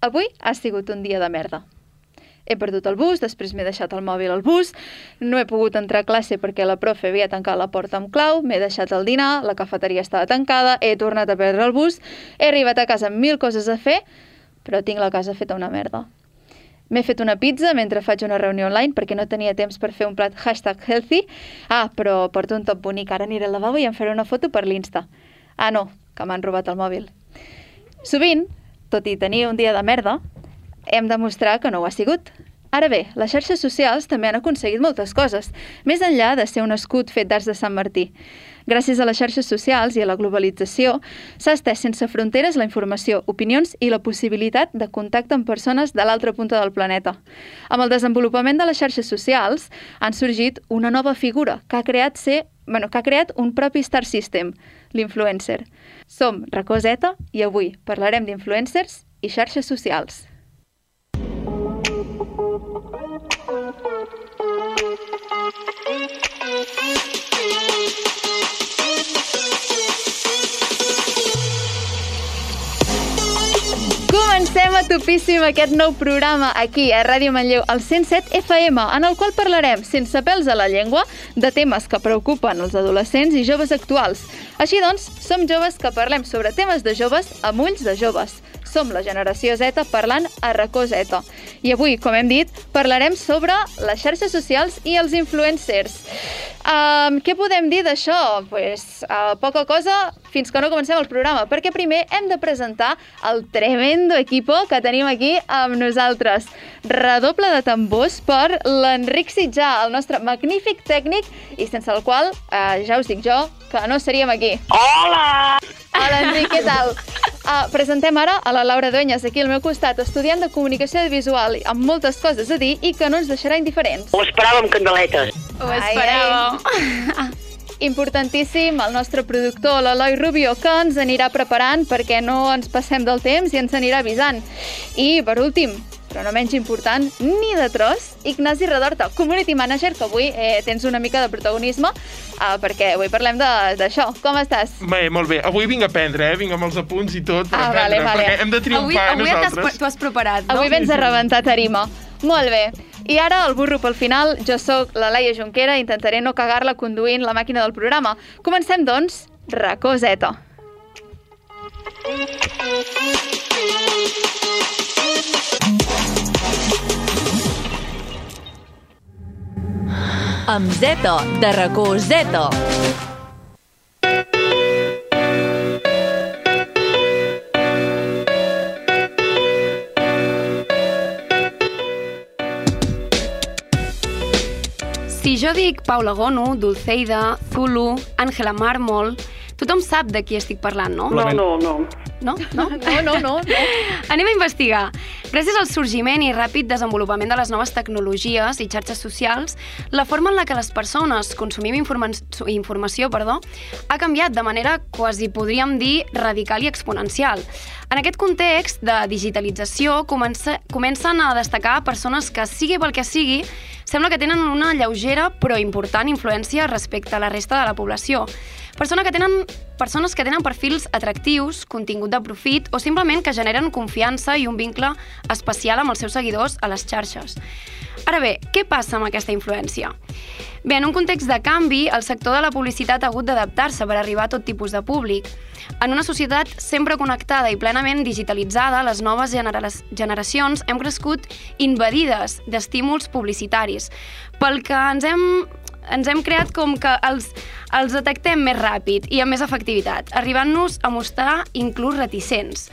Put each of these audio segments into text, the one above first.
Avui ha sigut un dia de merda. He perdut el bus, després m'he deixat el mòbil al bus, no he pogut entrar a classe perquè la profe havia tancat la porta amb clau, m'he deixat el dinar, la cafeteria estava tancada, he tornat a perdre el bus, he arribat a casa amb mil coses a fer, però tinc la casa feta una merda. M'he fet una pizza mentre faig una reunió online perquè no tenia temps per fer un plat hashtag healthy. Ah, però porto un top bonic, ara aniré al lavabo i em faré una foto per l'Insta. Ah, no, que m'han robat el mòbil. Sovint, tot i tenir un dia de merda, hem de mostrar que no ho ha sigut. Ara bé, les xarxes socials també han aconseguit moltes coses, més enllà de ser un escut fet d'arts de Sant Martí. Gràcies a les xarxes socials i a la globalització, s'ha estès sense fronteres la informació, opinions i la possibilitat de contacte amb persones de l'altra punta del planeta. Amb el desenvolupament de les xarxes socials han sorgit una nova figura que ha creat ser bueno, que ha creat un propi star system, l'influencer. Som Racoseta i avui parlarem d'influencers i xarxes socials. Comencem a topíssim aquest nou programa aquí a Ràdio Manlleu, al 107 FM, en el qual parlarem, sense pèls a la llengua, de temes que preocupen els adolescents i joves actuals. Així doncs, som joves que parlem sobre temes de joves amb ulls de joves. Som la generació Z parlant a racó Z. I avui, com hem dit, parlarem sobre les xarxes socials i els influencers. Um, què podem dir d'això? Pues, uh, poca cosa fins que no comencem el programa, perquè primer hem de presentar el tremendo equipo que tenim aquí amb nosaltres. Redoble de tambors per l'Enric Sitjà, el nostre magnífic tècnic, i sense el qual, uh, ja us dic jo, que no seríem aquí. Hola! Hola, Enric, què tal? Uh, presentem ara a la Laura Dueñas, aquí al meu costat, estudiant de comunicació visual, amb moltes coses a dir i que no ens deixarà indiferents. Ho esperava amb candeletes. Ho esperàvem. Importantíssim, el nostre productor, l'Eloi Rubio, que ens anirà preparant perquè no ens passem del temps i ens anirà avisant. I, per últim, però no menys important, ni de tros, Ignasi Redorta, Community Manager, que avui eh, tens una mica de protagonisme, eh, perquè avui parlem de- d'això. Com estàs? Bé, molt bé. Avui vinc a aprendre, eh? Vinc amb els apunts i tot per Ah, aprendre, vale, vale. perquè hem de Avui, triomfar avui t'has, nosaltres. t'ho has preparat, no? Avui vens a rebentar tarima. Molt bé. I ara el burro pel final. Jo sóc la Laia Junquera i intentaré no cagar-la conduint la màquina del programa. Comencem, doncs, racó Z. amb Zeto, de racó Zeto. Si jo dic Paula Gonu, Dulceida, Zulu, Àngela Mármol, tothom sap de qui estic parlant, no? No, no, no. No? No? No, no, no. no. Anem a investigar. Gràcies al sorgiment i ràpid desenvolupament de les noves tecnologies i xarxes socials, la forma en la que les persones consumim informa informació perdó, ha canviat de manera quasi podríem dir radical i exponencial. En aquest context de digitalització comença, comencen a destacar persones que, sigui pel que sigui, sembla que tenen una lleugera però important influència respecte a la resta de la població. Persona que tenen, persones que tenen perfils atractius, contingut de profit o simplement que generen confiança i un vincle especial amb els seus seguidors a les xarxes. Ara bé, què passa amb aquesta influència? Bé, en un context de canvi, el sector de la publicitat ha hagut d'adaptar-se per arribar a tot tipus de públic. En una societat sempre connectada i plenament digitalitzada, les noves genera generacions hem crescut invadides d'estímuls publicitaris, pel que ens hem ens hem creat com que els, els detectem més ràpid i amb més efectivitat, arribant-nos a mostrar inclús reticents.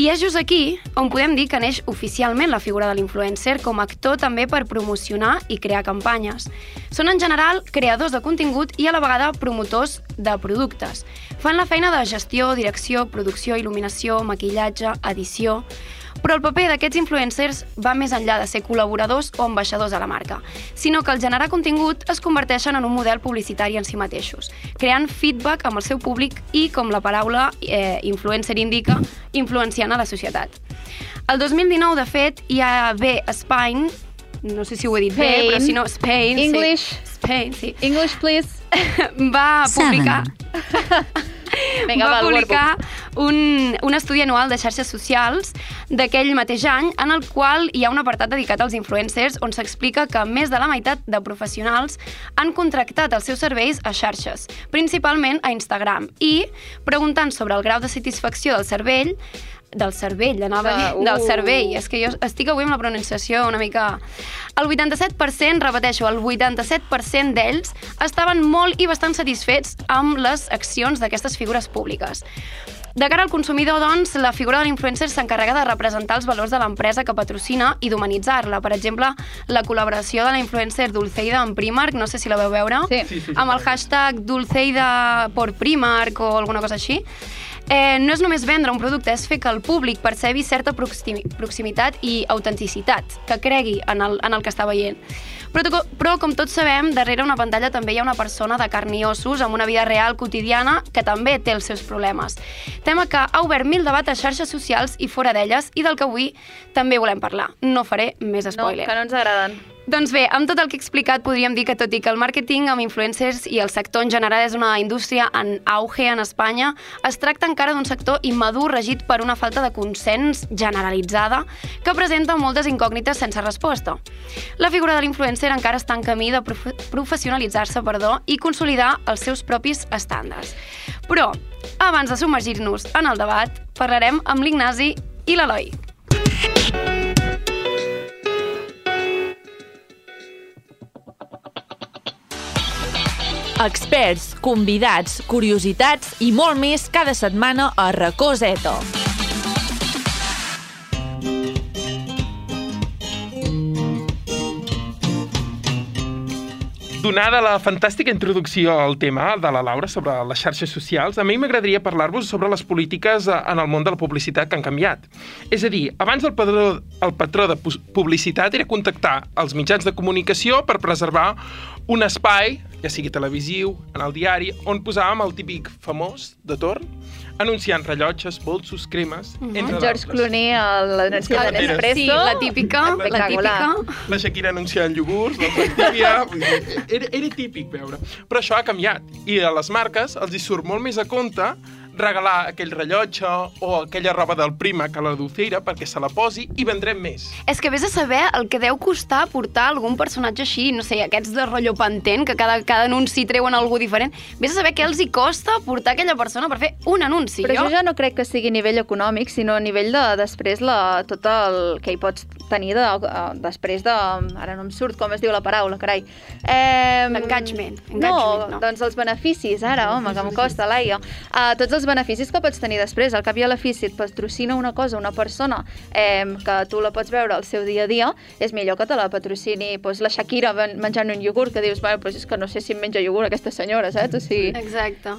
I és just aquí on podem dir que neix oficialment la figura de l'influencer com a actor també per promocionar i crear campanyes. Són en general creadors de contingut i a la vegada promotors de productes. Fan la feina de gestió, direcció, producció, il·luminació, maquillatge, edició... Però el paper d'aquests influencers va més enllà de ser col·laboradors o ambaixadors de la marca, sinó que al generar contingut es converteixen en un model publicitari en si mateixos, creant feedback amb el seu públic i, com la paraula eh, influencer indica, influenciant a la societat. El 2019, de fet, hi ha bé Spain, no sé si ho he dit bé, Spain. però si no, Spain, English. sí. Spain, sí. English, please. va publicar... Vinga, va va, publicar un, un estudi anual de xarxes socials d'aquell mateix any en el qual hi ha un apartat dedicat als influencers on s'explica que més de la meitat de professionals han contractat els seus serveis a xarxes, principalment a Instagram, i preguntant sobre el grau de satisfacció del cervell, del cervell, anava a dir, Uh. del cervell. És que jo estic avui amb la pronunciació una mica... El 87%, repeteixo, el 87% d'ells estaven molt i bastant satisfets amb les accions d'aquestes figures públiques. De cara al consumidor, doncs, la figura de l'influencer s'encarrega de representar els valors de l'empresa que patrocina i d'humanitzar-la. Per exemple, la col·laboració de la influencer Dulceida amb Primark, no sé si la veu veure, sí, amb el hashtag Dulceida por Primark o alguna cosa així. Eh, no és només vendre un producte, és fer que el públic percebi certa proximi proximitat i autenticitat, que cregui en el, en el que està veient. Però, però, com tots sabem, darrere una pantalla també hi ha una persona de carn i ossos amb una vida real quotidiana que també té els seus problemes. Tema que ha obert mil debats a xarxes socials i fora d'elles i del que avui també volem parlar. No faré més No, spoiler. que no ens agraden. Doncs bé, amb tot el que he explicat podríem dir que tot i que el màrqueting amb influencers i el sector en general és una indústria en auge en Espanya, es tracta encara d'un sector immadur regit per una falta de consens generalitzada que presenta moltes incògnites sense resposta. La figura de l'influencer encara està en camí de profe professionalitzar-se perdó, i consolidar els seus propis estàndards. Però, abans de submergir-nos en el debat, parlarem amb l'Ignasi i l'Eloi. Experts, convidats, curiositats i molt més cada setmana a Racó Zeto. Donada la fantàstica introducció al tema de la Laura sobre les xarxes socials, a mi m'agradaria parlar-vos sobre les polítiques eh, en el món de la publicitat que han canviat. És a dir, abans el patró, el patró de pu- publicitat era contactar els mitjans de comunicació per preservar un espai, ja sigui televisiu, en el diari, on posàvem el típic famós de torn, anunciant rellotges, bolsos, cremes, entre En d'altres. George Clooney, el- l'anunci de. Nespresso. Sí, la típica, la Espectacular. típica. la Shakira anunciant iogurts, la dir, Era, era típic veure. Però això ha canviat. I a les marques els hi surt molt més a compte regalar aquell rellotge o aquella roba del prima que la Dulceira perquè se la posi i vendrem més. És que vés a saber el que deu costar portar algun personatge així, no sé, aquests de rotllo pantent, que cada, cada anunci treuen algú diferent. Vés a saber què els hi costa portar aquella persona per fer un anunci. Però jo ja no crec que sigui a nivell econòmic, sinó a nivell de després la, tot el que hi pots tenir de, uh, després de... Ara no em surt com es diu la paraula, carai. Eh, Engagement, No, no. doncs els beneficis, ara, home, que em costa, Laia. Uh, tots els beneficis que pots tenir després. Al cap i a la fi, si et patrocina una cosa, una persona, eh, que tu la pots veure al seu dia a dia, és millor que te la patrocini doncs, la Shakira menjant un iogurt, que dius, bueno, doncs és que no sé si em menja iogurt aquesta senyora, saps? O sigui, Exacte.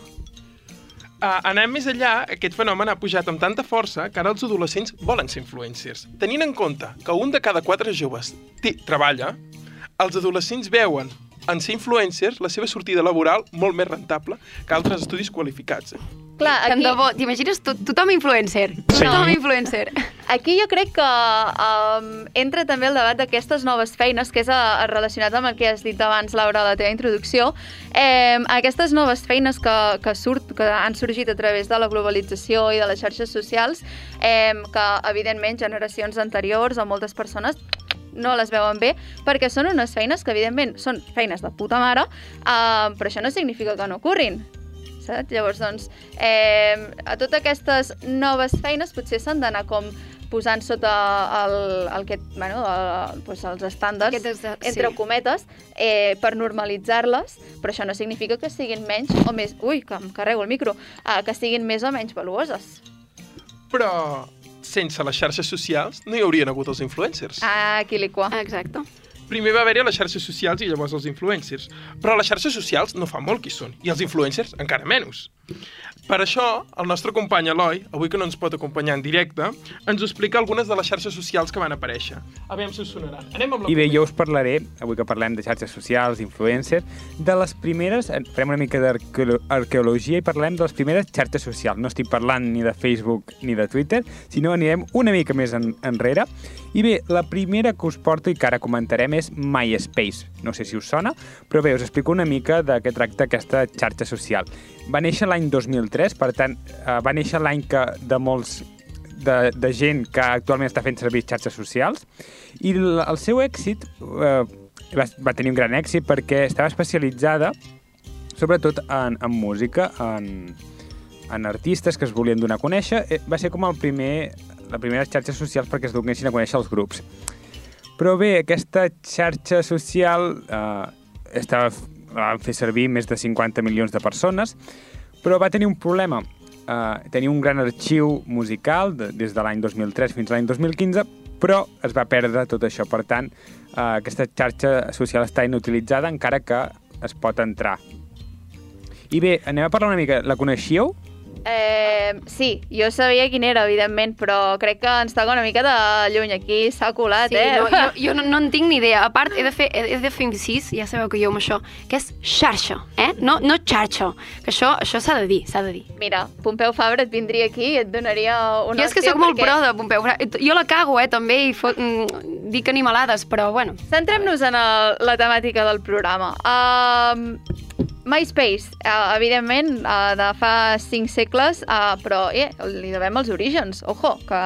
Uh, anem més enllà, aquest fenomen ha pujat amb tanta força que ara els adolescents volen ser influencers. Tenint en compte que un de cada quatre joves té, treballa, els adolescents veuen en ser influencers la seva sortida laboral molt més rentable que altres estudis qualificats. Eh? clar, Tant aquí... de bo, t'imagines tot, tothom influencer. Sí. Tothom influencer. Aquí jo crec que um, entra també el debat d'aquestes noves feines, que és a, a relacionat amb el que has dit abans, Laura, a la teva introducció. Eh, aquestes noves feines que, que, surt, que han sorgit a través de la globalització i de les xarxes socials, eh, que evidentment generacions anteriors o moltes persones no les veuen bé, perquè són unes feines que evidentment són feines de puta mare, eh, però això no significa que no ocorrin saps? Llavors, doncs, eh, a totes aquestes noves feines potser s'han d'anar com posant sota el, el que, bueno, el, doncs els estàndards, Aquest és- entre sí. cometes, eh, per normalitzar-les, però això no significa que siguin menys o més... Ui, que em carrego el micro. Eh, que siguin més o menys valuoses. Però sense les xarxes socials no hi haurien hagut els influencers. Ah, aquí li qua. Exacte. Primer va haver-hi les xarxes socials i llavors els influencers. Però les xarxes socials no fa molt qui són, i els influencers encara menys. Per això, el nostre company Eloi, avui que no ens pot acompanyar en directe, ens explica algunes de les xarxes socials que van aparèixer. A veure si us sonaran. Anem amb la I bé, primera. jo us parlaré, avui que parlem de xarxes socials, influencers, de les primeres, eh, farem una mica d'arqueologia i parlem de les primeres xarxes socials. No estic parlant ni de Facebook ni de Twitter, sinó anirem una mica més en, enrere. I bé, la primera que us porto i que ara comentarem és MySpace. No sé si us sona, però bé, us explico una mica de què tracta aquesta xarxa social. Va néixer l'any 2003 2003, per tant, eh, va néixer l'any que de molts de, de gent que actualment està fent servir xarxes socials i el, el seu èxit eh, va, va tenir un gran èxit perquè estava especialitzada sobretot en, en música, en, en artistes que es volien donar a conèixer. Eh, Va ser com el primer, la primera xarxa socials perquè es donessin a conèixer els grups. Però bé, aquesta xarxa social eh, estava, la van fer servir més de 50 milions de persones, però va tenir un problema. Eh, tenia un gran arxiu musical de, des de l'any 2003 fins a l'any 2015, però es va perdre tot això. Per tant, eh, aquesta xarxa social està inutilitzada encara que es pot entrar. I bé, anem a parlar una mica. La coneixíeu? Eh, sí, jo sabia quin era, evidentment, però crec que ens toca una mica de lluny. Aquí s'ha colat, Sí, eh? no, jo, jo no, no en tinc ni idea. A part, he de fer, he de fer incís, ja sabeu que jo amb això, que és xarxa, eh? No, no xarxa. Que això això s'ha de dir, s'ha de dir. Mira, Pompeu Fabra et vindria aquí i et donaria una jo és que sóc molt perquè- pro de Pompeu Fabra. Jo la cago, eh, també, i fot, mm, dic animalades, però bueno. Centrem-nos en el, la temàtica del programa. Um, MySpace, uh, evidentment, uh, de fa cinc segles, uh, però eh, li devem els orígens. Ojo, que,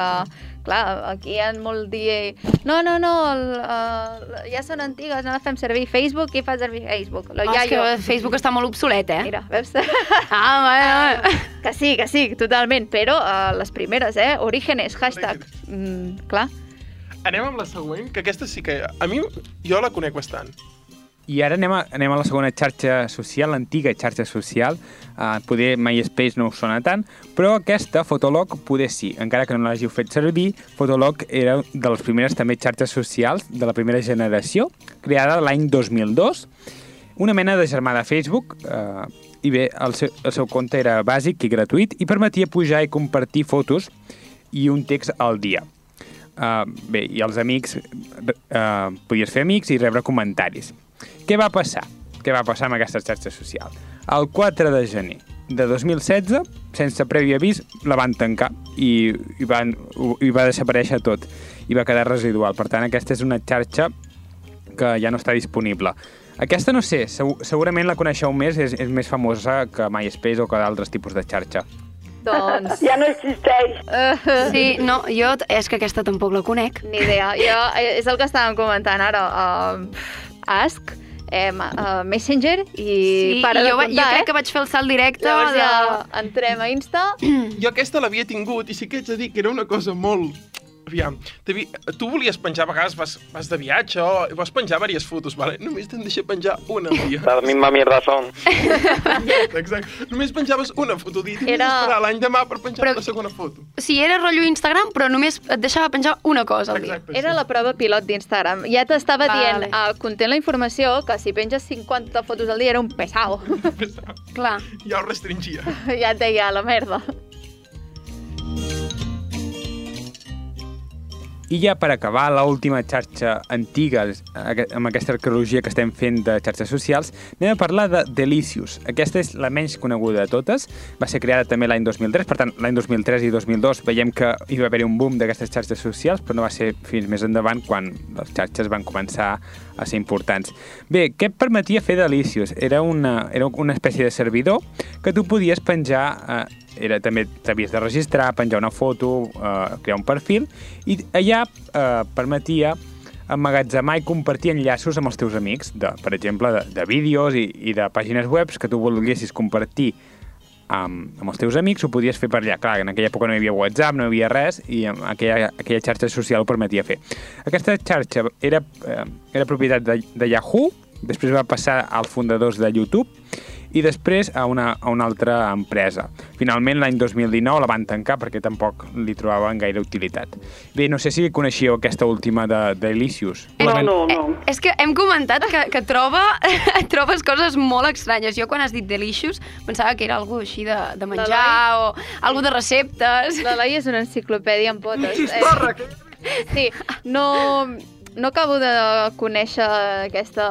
clar, aquí hi ha molt dir... No, no, no, el, uh, ja són antigues, no la fem servir Facebook, qui fa servir Facebook? Lo Oh, és que iaio. Facebook està molt obsolet, eh? Mira, veus? Ah, va, que sí, que sí, totalment, però uh, les primeres, eh? Orígenes, hashtag. Mm, clar. Anem amb la següent, que aquesta sí que... A mi, jo la conec bastant. I ara anem a, anem a la segona xarxa social, l'antiga xarxa social. Uh, poder MySpace no us sona tant, però aquesta, Fotolog, poder sí. Encara que no l'hàgiu fet servir, Fotolog era de les primeres també xarxes socials de la primera generació, creada l'any 2002. Una mena de germà de Facebook, uh, i bé, el seu, el seu compte era bàsic i gratuït i permetia pujar i compartir fotos i un text al dia. Uh, bé, i els amics, uh, podies fer amics i rebre comentaris. Què va passar? Què va passar amb aquesta xarxa social? El 4 de gener de 2016, sense previ avís, la van tancar i, i, van, i va desaparèixer tot i va quedar residual. Per tant, aquesta és una xarxa que ja no està disponible. Aquesta, no sé, segur, segurament la coneixeu més, és, és més famosa que MySpace o que d'altres tipus de xarxa. Doncs... Ja no existeix. Uh, Sí, no, jo és que aquesta tampoc la conec. Ni idea. Jo, eh, és el que estàvem comentant ara. Uh, Ask, eh, uh, Messenger i Sí, para i de jo, va- comptar, jo crec eh? que vaig fer el salt directe Llavors de... ja entrem a Insta. Jo aquesta l'havia tingut i sí que haig de dir que era una cosa molt... Aviam, tu volies penjar, a vegades vas, vas de viatge o vas penjar diverses fotos, vale? Només te'n deixa penjar una al dia. La misma mierda son. Exacte. Només penjaves una foto dia. Tenies Era- Era... d'esperar l'any demà per penjar Però- la segona foto. Sí, era rotllo Instagram, però només et deixava penjar una cosa al dia. Exacte. Era la prova pilot d'Instagram. Ja t'estava Vale. dient, uh, content la informació, que si penges 50 fotos al dia era un pesau. Clar. Ja ho restringia. ja et deia la merda. I ja per acabar, la última xarxa antiga, amb aquesta arqueologia que estem fent de xarxes socials, anem a parlar de Delicious. Aquesta és la menys coneguda de totes. Va ser creada també l'any 2003, per tant, l'any 2003 i 2002 veiem que hi va haver un boom d'aquestes xarxes socials, però no va ser fins més endavant quan les xarxes van començar a ser importants. Bé, què et permetia fer Delicious? Era una, era una espècie de servidor que tu podies penjar eh, era, també t'havies de registrar, penjar una foto, eh, crear un perfil, i allà eh, permetia emmagatzemar i compartir enllaços amb els teus amics, de, per exemple, de, de vídeos i, i de pàgines web que tu volguessis compartir amb, amb els teus amics, ho podies fer per allà. Clar, en aquella època no hi havia WhatsApp, no hi havia res, i aquella, aquella xarxa social ho permetia fer. Aquesta xarxa era, eh, era propietat de, de Yahoo, després va passar als fundadors de YouTube, i després a una, a una altra empresa. Finalment, l'any 2019 la van tancar perquè tampoc li trobaven gaire utilitat. Bé, no sé si coneixíeu aquesta última de, de Delicious. No, no, no. Eh, és que hem comentat que, que troba, trobes coses molt estranyes. Jo quan has dit delicious pensava que era algo així de, de menjar o algo de receptes. La Laia és una enciclopèdia en potes. Eh, sí, no, no acabo de conèixer aquesta...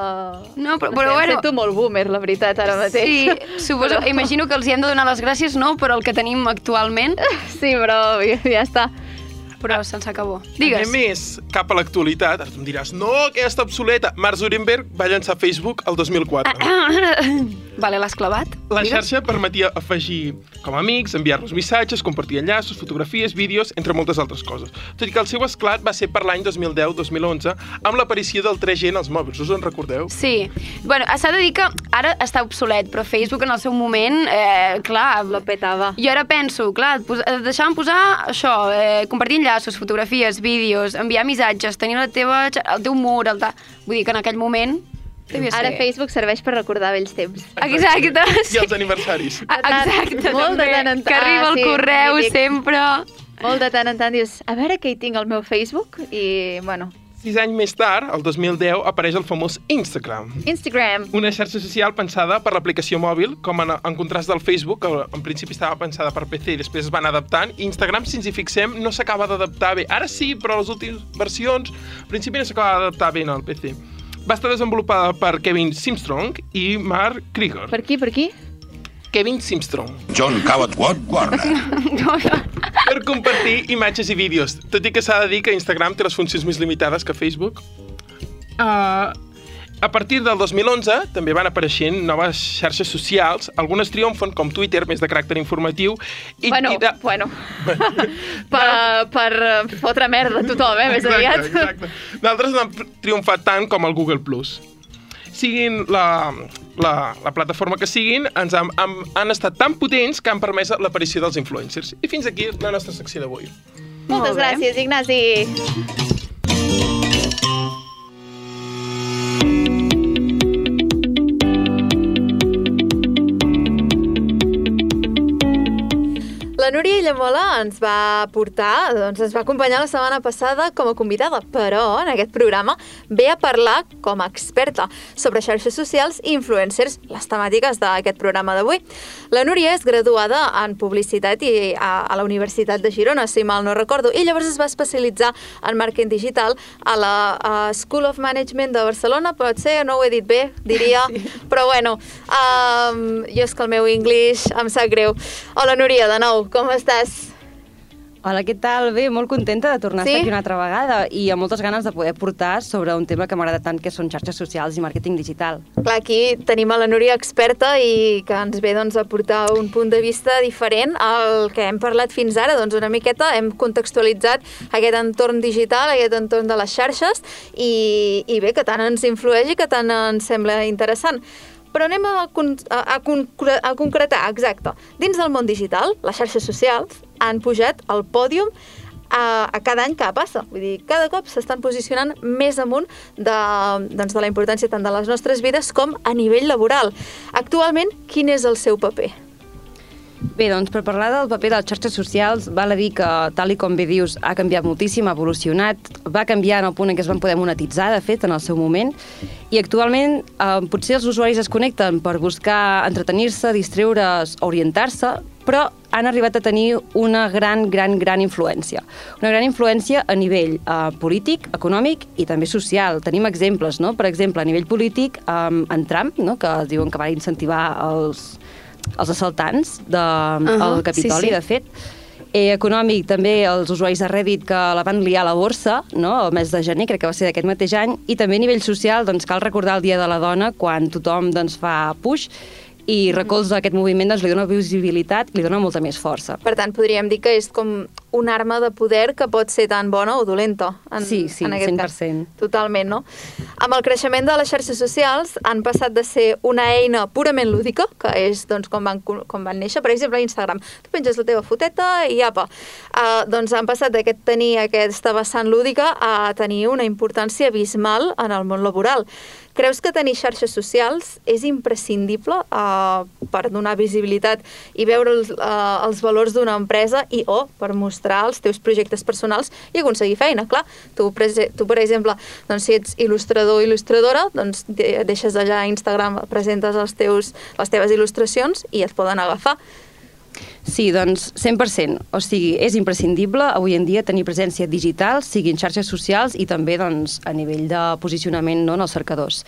No, però- sé, però bueno. sento molt boomer, la veritat, ara mateix. Sí, suposo, Però- imagino que els hi hem de donar les gràcies, no?, per el que tenim actualment, Sí, però ja, ja està. Però se'ns acabó. Digues. Anem més cap a l'actualitat. Ara tu em diràs, no, que ja està obsoleta. Mark Zuckerberg va llançar Facebook el 2004. Vale, l'has clavat? La Digues. xarxa permetia afegir com a amics, enviar-los missatges, compartir enllaços, fotografies, vídeos, entre moltes altres coses. Tot i que el seu esclat va ser per l'any 2010-2011 amb l'aparició del 3G en els mòbils. Us en recordeu? Sí. Bueno, s'ha de dir que ara està obsolet, però Facebook en el seu moment, eh, clar... Lo petava. Jo ara penso, clar, et deixaven posar això, eh, compartir enllaços, fotografies, vídeos, enviar missatges, tenir la teva, el teu mur, el ta... Vull dir que en aquell moment devia ser... Ara Facebook serveix per recordar vells temps. Exacte, I sí. els aniversaris. Exacte, Molt de també, tant en que tant. arriba Ah, el sí, correu mític. sempre... Molt de tant en tant dius, a veure què hi tinc al meu Facebook, i, bueno, Sis anys més tard, el 2010, apareix el famós Instagram. Instagram. Una xarxa social pensada per l'aplicació mòbil, com en, en contrast del Facebook, que en principi estava pensada per PC i després es van adaptant. I Instagram, si ens hi fixem, no s'acaba d'adaptar bé. Ara sí, però les últimes versions, al principi no s'acaba d'adaptar bé al PC. Va estar desenvolupada per Kevin Simstrong i Mark Krieger. Per aquí, per aquí? Kevin Simstrong. John Coward Warner. per compartir imatges i vídeos. Tot i que s'ha de dir que Instagram té les funcions més limitades que Facebook. Uh, a partir del 2011 també van apareixent noves xarxes socials, algunes triomfen com Twitter, més de caràcter informatiu, i, bueno, de... bueno. per, per eh, fotre merda a tothom, eh, més aviat. Exacte, exacte. D'altres no han triomfat tant com el Google+. Siguin la, la, la plataforma que siguin, ens han, han, han estat tan potents que han permès l'aparició dels influencers. I fins aquí la nostra secció d'avui. Moltes Molt gràcies, Ignasi. La Núria Illamola ens va portar, doncs ens va acompanyar la setmana passada com a convidada, però en aquest programa ve a parlar com a experta sobre xarxes socials i influencers, les temàtiques d'aquest programa d'avui. La Núria és graduada en publicitat i a, a la Universitat de Girona, si mal no recordo, i llavors es va especialitzar en màrqueting digital a la a School of Management de Barcelona, pot ser, no ho he dit bé, diria, sí. però bueno, um, jo és que el meu anglès em sap greu. Hola Núria, de nou, com estàs? Hola, què tal? Bé, molt contenta de tornar Sí? a estar aquí una altra vegada i amb moltes ganes de poder portar sobre un tema que m'agrada tant, que són xarxes socials i màrqueting digital. Clar, aquí tenim a la Núria experta i que ens ve doncs, a portar un punt de vista diferent al que hem parlat fins ara. Doncs una miqueta hem contextualitzat aquest entorn digital, aquest entorn de les xarxes i, i bé, que tant ens influeix i que tant ens sembla interessant. Però anem a, a, a, concre a concretar, exacte. Dins del món digital, les xarxes socials han pujat al pòdium a, a cada any que passa. Vull dir, cada cop s'estan posicionant més amunt de, doncs, de la importància tant de les nostres vides com a nivell laboral. Actualment, quin és el seu paper? Bé, doncs per parlar del paper de les xarxes socials, val a dir que, tal i com bé dius, ha canviat moltíssim, ha evolucionat, va canviar en el punt en què es van poder monetitzar, de fet, en el seu moment, i actualment eh, potser els usuaris es connecten per buscar entretenir-se, distreure's, orientar-se, però han arribat a tenir una gran, gran, gran influència. Una gran influència a nivell eh, polític, econòmic i també social. Tenim exemples, no? Per exemple, a nivell polític, eh, en Trump, no? que diuen que va incentivar els, els assaltants del de, Ahà, al Capitoli, sí, sí. de fet. Eh, econòmic, també els usuaris de Reddit que la van liar a la borsa, no? el mes de gener, crec que va ser d'aquest mateix any, i també a nivell social, doncs, cal recordar el Dia de la Dona, quan tothom doncs, fa push, i recolza aquest moviment, doncs, li dona visibilitat, li dona molta més força. Per tant, podríem dir que és com una arma de poder que pot ser tan bona o dolenta. En, Sí, sí, en aquest 100%. Cas. Totalment, no? Amb el creixement de les xarxes socials han passat de ser una eina purament lúdica, que és doncs, com, van, com van néixer, per exemple, a Instagram. Tu penges la teva foteta i apa. Uh, doncs han passat d'aquest tenir aquesta vessant lúdica a tenir una importància abismal en el món laboral. Creus que tenir xarxes socials és imprescindible uh, per donar visibilitat i veure els, uh, els valors d'una empresa i o per mostrar els teus projectes personals i aconseguir feina, clar. Tu, tu per exemple, doncs, si ets il·lustrador o il·lustradora, doncs de- deixes allà a Instagram, presentes els teus, les teves il·lustracions i et poden agafar. Sí, doncs 100%. O sigui, és imprescindible avui en dia tenir presència digital, siguin xarxes socials i també doncs, a nivell de posicionament no, en els cercadors.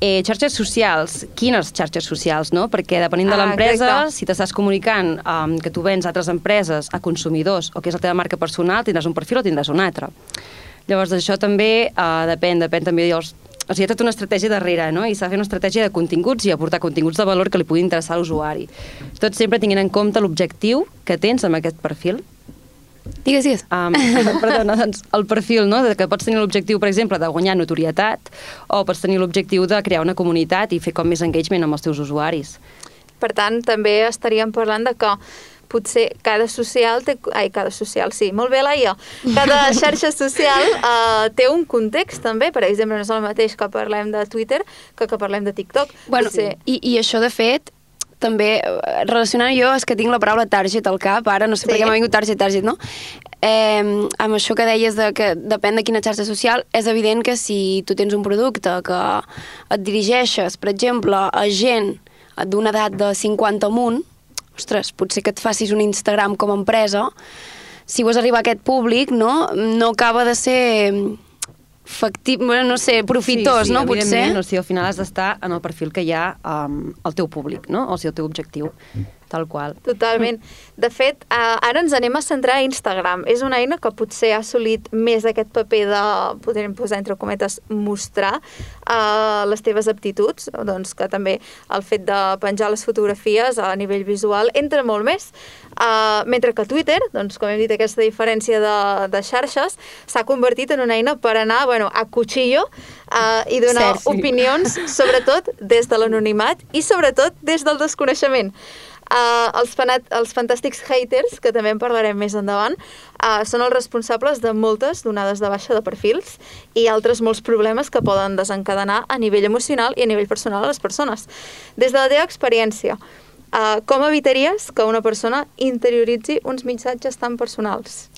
Eh, xarxes socials, quines xarxes socials? No? Perquè depenent de Ah, l'empresa, si t'estàs comunicant um, que tu vens a altres empreses, a consumidors, o que és la teva marca personal, tindràs un perfil o tindràs un altre. Llavors, això també uh, depèn, depèn també dels, o sigui, hi ha tota una estratègia darrere, no? I s'ha de fer una estratègia de continguts i aportar continguts de valor que li puguin interessar a l'usuari. Tot sempre tinguent en compte l'objectiu que tens amb aquest perfil. Digues, digues. Um, perdona, doncs el perfil, no? De que pots tenir l'objectiu, per exemple, de guanyar notorietat o pots tenir l'objectiu de crear una comunitat i fer com més engagement amb els teus usuaris. Per tant, també estaríem parlant de que potser cada social té... Ai, cada social, sí, molt bé, Laia. Cada xarxa social uh, té un context, també. Per exemple, no és el mateix que parlem de Twitter que que parlem de TikTok. Bueno, Potser... i, I això, de fet, també eh, relacionant jo és que tinc la paraula target al cap, ara no sé Sí. per què m'ha vingut target, target, no? Eh, amb això que deies de que depèn de quina xarxa social, és evident que si tu tens un producte que et dirigeixes, per exemple, a gent d'una edat de 50 amunt, ostres, potser que et facis un Instagram com a empresa, si vols arribar a aquest públic, no, no acaba de ser factible, bueno, no sé, profitós, sí, sí, no? Potser. evidentment, O sigui, al final has d'estar en el perfil que hi ha um, al teu públic, no? O sigui, el teu objectiu, tal qual. Totalment. De fet, eh, ara ens anem a centrar a Instagram. És una eina que potser ha assolit més aquest paper de, podríem posar entre cometes, mostrar eh, les teves aptituds, doncs que també el fet de penjar les fotografies a nivell visual entra molt més. Eh, mentre que Twitter, doncs, com hem dit, aquesta diferència de, de xarxes s'ha convertit en una eina per anar bueno, a cuchillo eh, i donar Cert, sí. opinions, sobretot des de l'anonimat i sobretot des del desconeixement. Uh, els, fanat, els fantàstics haters, que també en parlarem més endavant, uh, són els responsables de moltes donades de baixa de perfils i altres molts problemes que poden desencadenar a nivell emocional i a nivell personal a les persones. Des de la teva experiència, uh, com evitaries que una persona interioritzi uns missatges tan personals?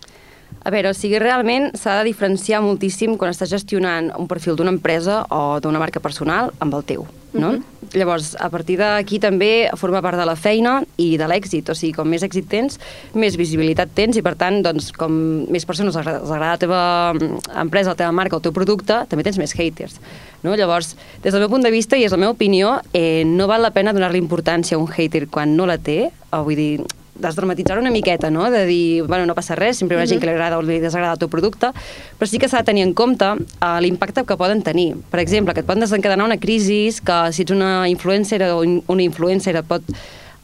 A veure, o sigui, realment s'ha de diferenciar moltíssim quan estàs gestionant un perfil d'una empresa o d'una marca personal amb el teu, no? Mhm. Llavors, a partir d'aquí també forma part de la feina i de l'èxit, o sigui, com més èxit tens, més visibilitat tens i, per tant, doncs, com més persones els agrada, els agrada la teva mm, empresa, la teva marca, el teu producte, també tens més haters. No? Llavors, des del meu punt de vista, i és la meva opinió, eh, no val la pena donar-li importància a un hater quan no la té, o vull dir, desdramatitzar una miqueta, no? de dir, bueno, no passa res, sempre hi ha gent que li agrada o li desagrada el teu producte, però sí que s'ha de tenir en compte uh, l'impacte que poden tenir. Per exemple, que et poden desencadenar una crisi, que si ets una influencer o una influencer et pot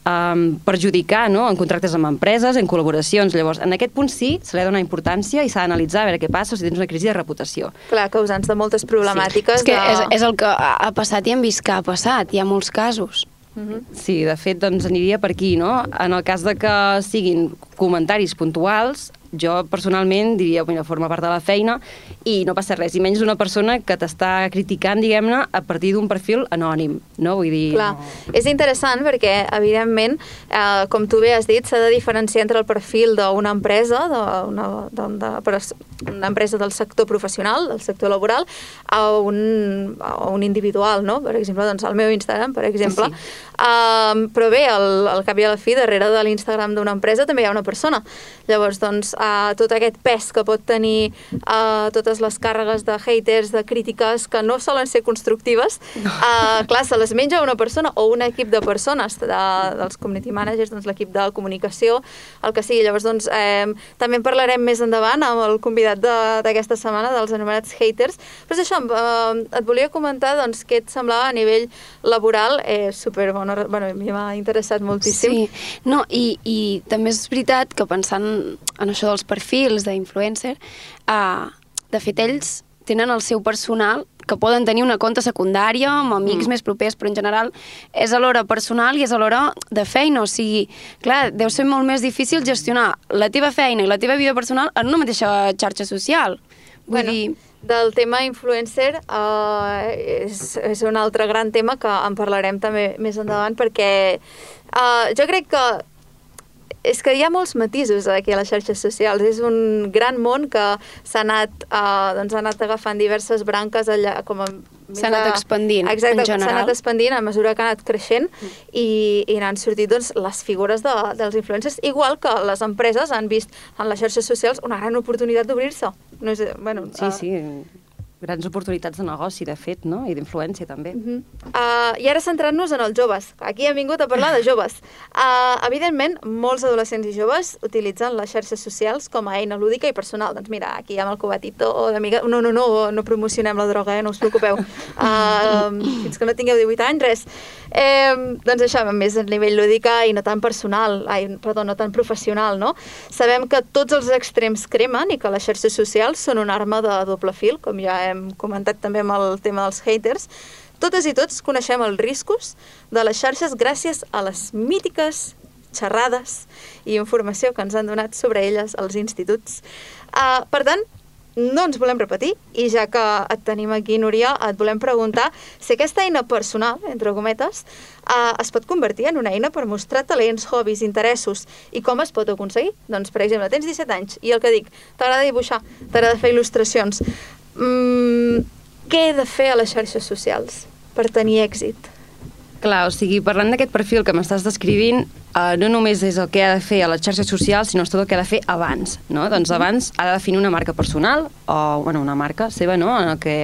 um, perjudicar no? en contractes amb empreses, en col·laboracions. Llavors, en aquest punt sí, se li ha de donar importància i s'ha d'analitzar a veure què passa o si tens una crisi de reputació. Clar, causants de moltes problemàtiques. És que de... és, és el que ha ha passat i hem vist que ha passat, hi ha molts casos. Sí, de fet, doncs aniria per aquí, no? En el cas de que siguin comentaris puntuals, jo personalment diria, mira, forma part de la feina i no passa res, i menys d'una persona que t'està criticant, diguem-ne, a partir d'un perfil anònim, no? Vull dir... Clar, és interessant perquè, evidentment, eh, com tu bé has dit, s'ha de diferenciar entre el perfil d'una empresa, d'una una empresa del sector professional, del sector laboral, a un, a un individual, no? Per exemple, doncs, el meu Instagram, per exemple. Sí. Uh, però bé, al, al cap i a la fi, darrere de l'Instagram d'una empresa també hi ha una persona. Llavors, doncs, uh, tot aquest pes que pot tenir uh, totes les càrregues de haters, de crítiques que no solen ser constructives, uh, clar, se les menja una persona o un equip de persones, de, dels community managers, doncs l'equip de comunicació, el que sigui. Llavors, doncs, eh, també en parlarem més endavant amb el convidat de- d'aquesta setmana, dels anomenats haters. Però és això, eh, et volia comentar doncs, què et semblava a nivell laboral eh, super bona, bueno, a mi m'ha interessat moltíssim. Sí, no, i, i també és veritat que pensant en això dels perfils d'influencer, uh, de fet ells tenen el seu personal que poden tenir una compte secundària amb amics mm. més propers, però en general és alhora personal i és alhora de feina, o sigui, clar, deu ser molt més difícil gestionar la teva feina i la teva vida personal en una mateixa xarxa social. Vull Bueno, dir, del tema influencer uh, és, és un altre gran tema que en parlarem també més endavant perquè uh, jo crec que és que hi ha molts matisos aquí a les xarxes socials. És un gran món que s'ha anat, uh, doncs ha anat agafant diverses branques allà, com a S'ha anat expandint, Exacte, en s'ha general. anat expandint a mesura que ha anat creixent i, i n'han sortit doncs, les figures de, dels influencers, igual que les empreses han vist en les xarxes socials una gran oportunitat d'obrir-se. No és, bueno, Sí, eh, sí. Grans oportunitats de negoci, de fet, no? I d'influència, també. Uh, I ara centrant-nos en els joves. Aquí hem vingut a parlar de joves. Uh, evidentment, molts adolescents i joves utilitzen les xarxes socials com a eina lúdica i personal. Doncs mira, aquí ha el covatito d'amiga... No, no, no, no promocionem la droga, eh? no us preocupeu. Uh, fins que no tingueu 18 anys, res. Eh, doncs això, més a nivell lúdica i no tan personal, ai, perdó, no tan professional, no? Sabem que tots els extrems cremen i que les xarxes socials són una arma de doble fil, com ja hem comentat també amb el tema dels haters, totes i tots coneixem els riscos de les xarxes gràcies a les mítiques xerrades i informació que ens han donat sobre elles als instituts. Uh, per tant, no ens volem repetir i ja que et tenim aquí, Núria, et volem preguntar si aquesta eina personal, entre cometes, eh, es pot convertir en una eina per mostrar talents, hobbies, interessos i com es pot aconseguir? Doncs, per exemple, tens 17 anys i el que dic, t'agrada dibuixar, t'agrada fer il·lustracions, mm, què he de fer a les xarxes socials per tenir èxit? Clar, o sigui, parlant d'aquest perfil que m'estàs descrivint, eh, no només és el que ha de fer a les xarxes socials, sinó tot el que ha de fer abans, no? Doncs abans ha de definir una marca personal, o, bueno, una marca seva, no?, en el que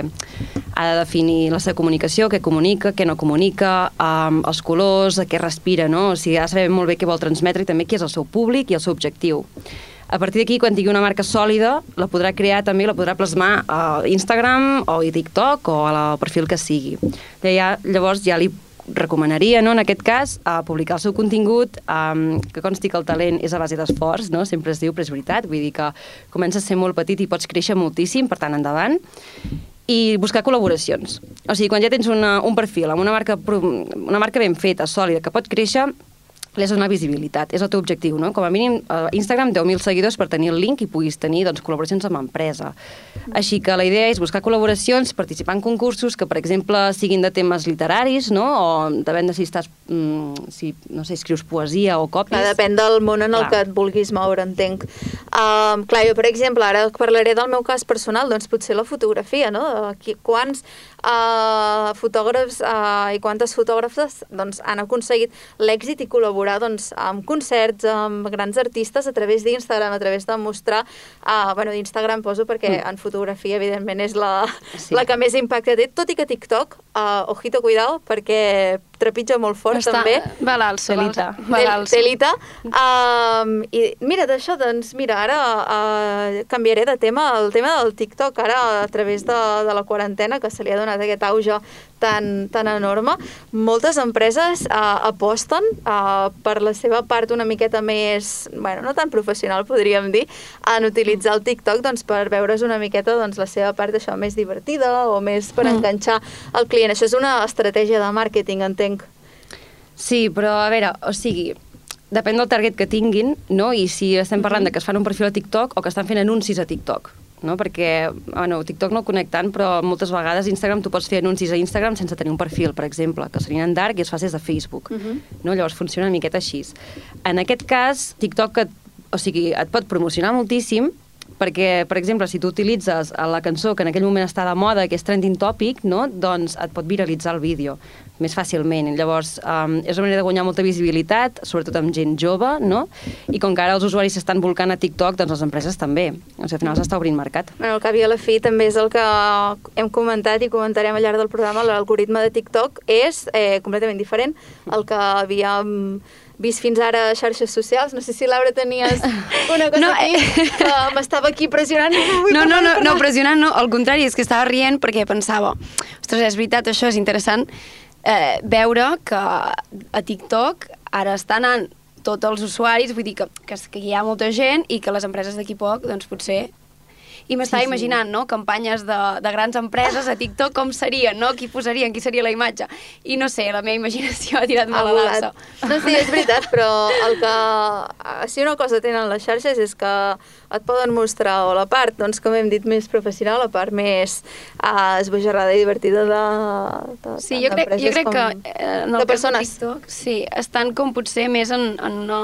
ha de definir la seva comunicació, què comunica, què no comunica, um, els colors, què respira, no? O sigui, ha de saber molt bé què vol transmetre i també qui és el seu públic i el seu objectiu. A partir d'aquí, quan tingui una marca sòlida, la podrà crear també, la podrà plasmar a Instagram o a TikTok o al perfil que sigui. Ja, llavors ja li recomanaria, no, en aquest cas, a publicar el seu contingut, um, que consti que el talent és a base d'esforç, no? sempre es diu, però és veritat, vull dir que comences a ser molt petit i pots créixer moltíssim, per tant, endavant, i buscar col·laboracions. O sigui, quan ja tens una, un perfil amb una marca, una marca ben feta, sòlida, que pot créixer, de donar visibilitat, és el teu objectiu, no? Com a mínim, a Instagram 10.000 seguidors per tenir el link i puguis tenir doncs, col·laboracions amb empresa. Així que la idea és buscar col·laboracions, participar en concursos que, per exemple, siguin de temes literaris, no? O depèn de si estàs, mm, si, no sé, escrius poesia o còpies. Clar, depèn del món en el Clar. que et vulguis moure, entenc. Um, clar, jo, per exemple, ara parlaré del meu cas personal, doncs potser la fotografia, no? Qui- Quants uh, fotògrafs uh, i quantes fotògrafes doncs, han aconseguit l'èxit i col·laborar doncs, amb concerts, amb grans artistes a través d'Instagram, a través de mostrar... Uh, bueno, d'Instagram poso perquè en fotografia, evidentment, és la, Sí. la que més impacte té, tot i que TikTok, uh, ojito, cuidado, perquè trepitja molt fort, Està, també. va l'alça, va Telita. va l'alça. Telita. Um, I mira, d'això, doncs, mira, ara uh, canviaré de tema, el tema del TikTok, ara a través de, de la quarantena, que se li ha donat aquest auge tan, tan enorme, moltes empreses uh, aposten uh, per la seva part una miqueta més, bueno, no tan professional, podríem dir, en utilitzar el TikTok doncs, per veure's una miqueta doncs, la seva part això més divertida o més per Mm. enganxar el client. Això és una estratègia de màrqueting, entenc. Sí, però a veure, o sigui, depèn del target que tinguin, no? I si estem parlant de que es fan un perfil a TikTok o que estan fent anuncis a TikTok, no? Perquè, bueno, TikTok no el conec tant, però moltes vegades Instagram tu pots fer anuncis a Instagram sense tenir un perfil, per exemple, que serien en dark i es fas des de Facebook, no? Llavors funciona una miqueta així. En aquest cas, TikTok, et, o sigui, et pot promocionar moltíssim, perquè, per exemple, si tu utilitzes la cançó que en aquell moment està de moda, que és trending topic, no? doncs et pot viralitzar el vídeo més fàcilment. Llavors, um, és una manera de guanyar molta visibilitat, sobretot amb gent jove, no? I com que ara els usuaris s'estan volcant a TikTok, doncs les empreses també. O sigui, al final s'està obrint mercat. Bueno, al cap i a la fi també és el que hem comentat i comentarem al llarg del programa, l'algoritme de TikTok és eh, completament diferent al que havíem vist fins ara a xarxes socials. No sé si, Laura, tenies una cosa No, aquí eh. que m'estava aquí pressionant. No, no, no, no, pressionant no, al contrari, és que estava rient perquè pensava, ostres, és veritat, això és interessant eh, veure que a TikTok ara estan anant tots els usuaris, vull dir que, que, que hi ha molta gent i que les empreses d'aquí poc, doncs potser i m'estava sí, sí. imaginant, no?, campanyes de, de grans empreses a TikTok, com serien, no?, qui posarien, qui seria la imatge. I no sé, la meva imaginació ha tirat molt a l'alça. No, sí, és veritat, però el que... Si una cosa tenen les xarxes és que et poden mostrar o la part, doncs, com hem dit, més professional, la part més uh, esbojarrada i divertida de, de Sí, jo crec, jo crec com- que eh, en el de persones. TikTok, sí, estan com potser més en, en una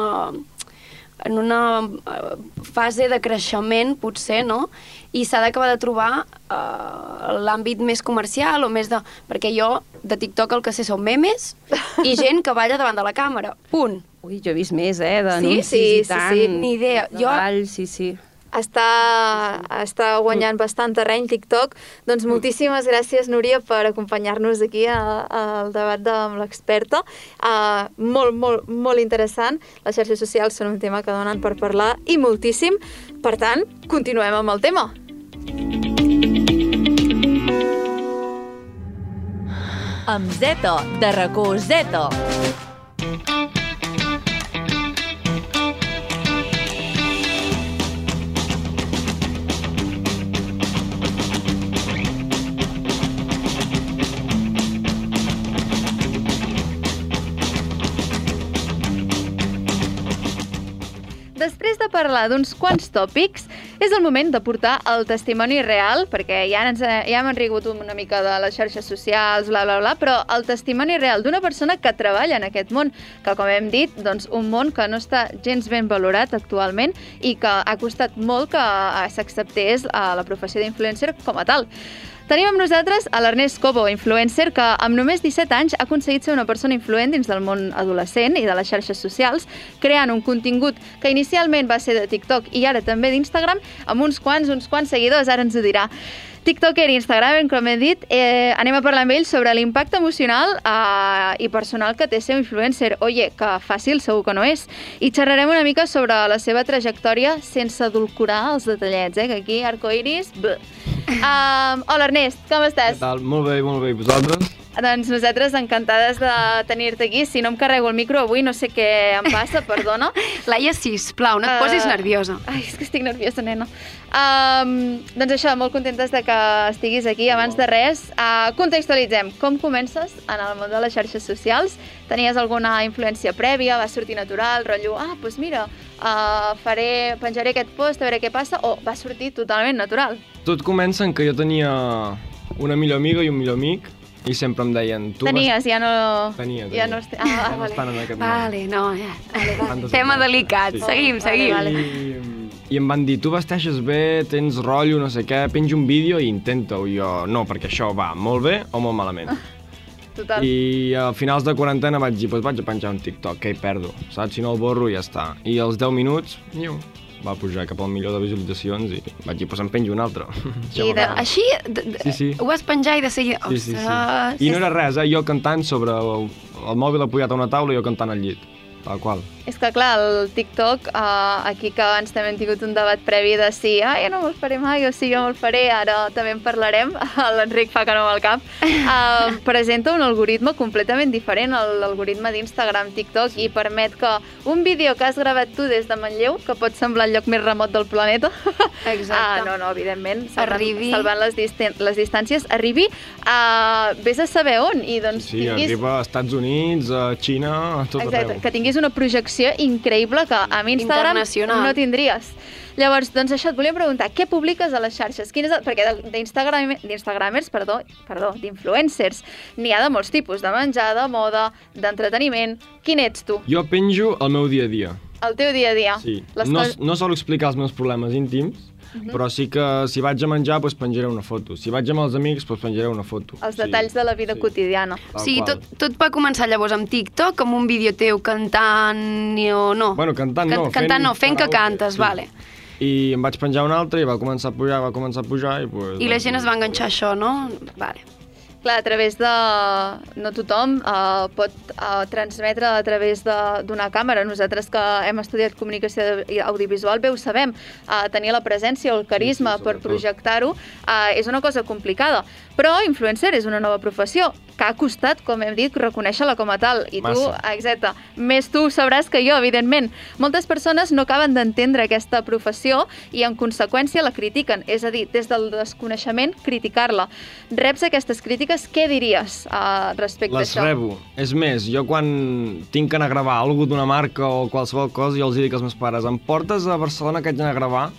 en una eh, fase de creixement, potser, no? I s'ha d'acabar de trobar uh, l'àmbit més comercial o més de... Perquè jo, de TikTok, el que sé són memes i gent que balla davant de la càmera. Punt. Ui, jo he vist més, eh, Sí? d'anuncis Sí, i sí, tant. sí, ni idea. De Jo- ball, sí, sí. Està, està guanyant bastant terreny TikTok. Doncs moltíssimes gràcies, Núria, per acompanyar-nos aquí al debat de, amb l'experta. Uh, molt, molt, molt interessant. Les xarxes socials són un tema que donen per parlar i moltíssim. Per tant, continuem amb el tema. Amb Zeto, de racó Zeto. Després de parlar d'uns quants tòpics, és el moment de portar el testimoni real, perquè ja, ens, ja hem rigut una mica de les xarxes socials, bla, bla, bla, però el testimoni real d'una persona que treballa en aquest món, que, com hem dit, doncs, un món que no està gens ben valorat actualment i que ha costat molt que eh, s'acceptés eh, la professió d'influencer com a tal. Tenim amb nosaltres a l'Ernest Cobo, influencer, que amb només 17 anys ha aconseguit ser una persona influent dins del món adolescent i de les xarxes socials, creant un contingut que inicialment va ser de TikTok i ara també d'Instagram, amb uns quants, uns quants seguidors, ara ens ho dirà. TikToker i Instagram, com he dit, eh, anem a parlar amb ell sobre l'impacte emocional eh, i personal que té ser un influencer. Oye, que fàcil segur que no és. I xerrarem una mica sobre la seva trajectòria sense adulcorar els detallets, eh, que aquí arcoiris... Um, hola Ernest, com estàs? Què tal? Molt bé, molt bé. I vosaltres? Doncs nosaltres encantades de tenir-te aquí. Si no em carrego el micro avui, no sé què em passa, perdona. Laia, sisplau, no et posis Eh, nerviosa. Ai, és que estic nerviosa, nena. Um, doncs això, molt contentes de que estiguis aquí. Abans de res, uh, contextualitzem. Com comences en el món de les xarxes socials? Tenies alguna influència prèvia? Va sortir natural? Rotllo, ah, doncs mira, uh, faré, penjaré aquest post a veure què passa? O va sortir totalment natural? Tot comença en que jo tenia una millor amiga i un millor amic i sempre em deien... Tu Tenies, ja no... Tenia, Ja tenia. no... Est... Ah, Vas... ah, Ja no vale. estan en aquest moment. Vale, no, ja. Vale, vale. Tema delicat. Sí. Seguim, Vale, seguim. vale. I, I em van dir, tu vesteixes bé, tens rotllo, no sé què, penja un vídeo i intenta-ho. Jo, no, perquè això va molt bé o molt malament. Total. I a finals de quarantena vaig dir, doncs vaig a penjar un TikTok, què hi perdo? Saps? Si no el borro ja està. I als 10 minuts, niu, va pujar cap al milió de visualitzacions i vaig dir, doncs en penjo un altre. I de, així, Sí, sí. ho vas penjar i de seguida... Sí, sí, sí. I no era res, eh? Jo cantant sobre el, el mòbil apoyat a una taula i jo cantant al llit. Tal qual. És que, clar, el TikTok, uh, aquí que abans també hem tingut un debat previ de si ah, jo no me'l faré mai o si jo me'l faré, ara també en parlarem, l'Enric fa que no amb el cap, uh, presenta un algoritme completament diferent al l'algoritme d'Instagram, TikTok, i permet que un vídeo que has gravat tu des de Manlleu, que pot semblar el lloc més remot del planeta, Exacte. ah, no, no, evidentment, salvant, Arribi- salvant les, distan les distàncies, arribi a... vés a saber on, i doncs Sí, tinguis... arriba a Estats Units, a Xina, a tot Exacte, arreu. que tinguis una projecció increïble que amb Instagram no tindries. Llavors, doncs això, et volia preguntar, què publiques a les xarxes? Quin és el... Perquè d'Instagramers, perdó, perdó, d'influencers, n'hi ha de molts tipus, de menjar, de moda, d'entreteniment. Quin ets tu? Jo penjo el meu dia a dia. El teu dia a dia. Sí. Les No, no sol explicar els meus problemes íntims, Però sí que si vaig a menjar, doncs penjaré una foto. Si vaig amb els amics, doncs penjaré una foto. Els detalls de la vida sí. quotidiana. O sigui, tot, tot va començar llavors amb TikTok, amb un vídeo teu cantant i o no? Bueno, cantant no, Can- Cantant no, fent que cantes, sí. vale. I em vaig penjar un altre i va començar a pujar, va començar a pujar i... Pues, I la gent es va enganxar a això, no? Vale. Clar, a través de... No tothom uh, pot uh, transmetre a través de- d'una càmera. Nosaltres que hem estudiat comunicació audiovisual bé ho sabem. Uh, tenir la presència o el carisma Sí, sí, per projectar-ho uh, és una cosa complicada. Però influencer és una nova professió que ha costat, com hem dit, reconèixer-la com a tal. I tu, Massa. exacte, més tu sabràs que jo, evidentment. Moltes persones no acaben d'entendre aquesta professió i, en conseqüència, la critiquen. És a dir, des del desconeixement, criticar-la. Reps aquestes crítiques, què diries uh, respecte Les a això? rebo. És més, jo quan tinc que anar a gravar alguna d'una marca o qualsevol cosa, jo els dic als meus pares, em portes a Barcelona que haig d'anar a gravar?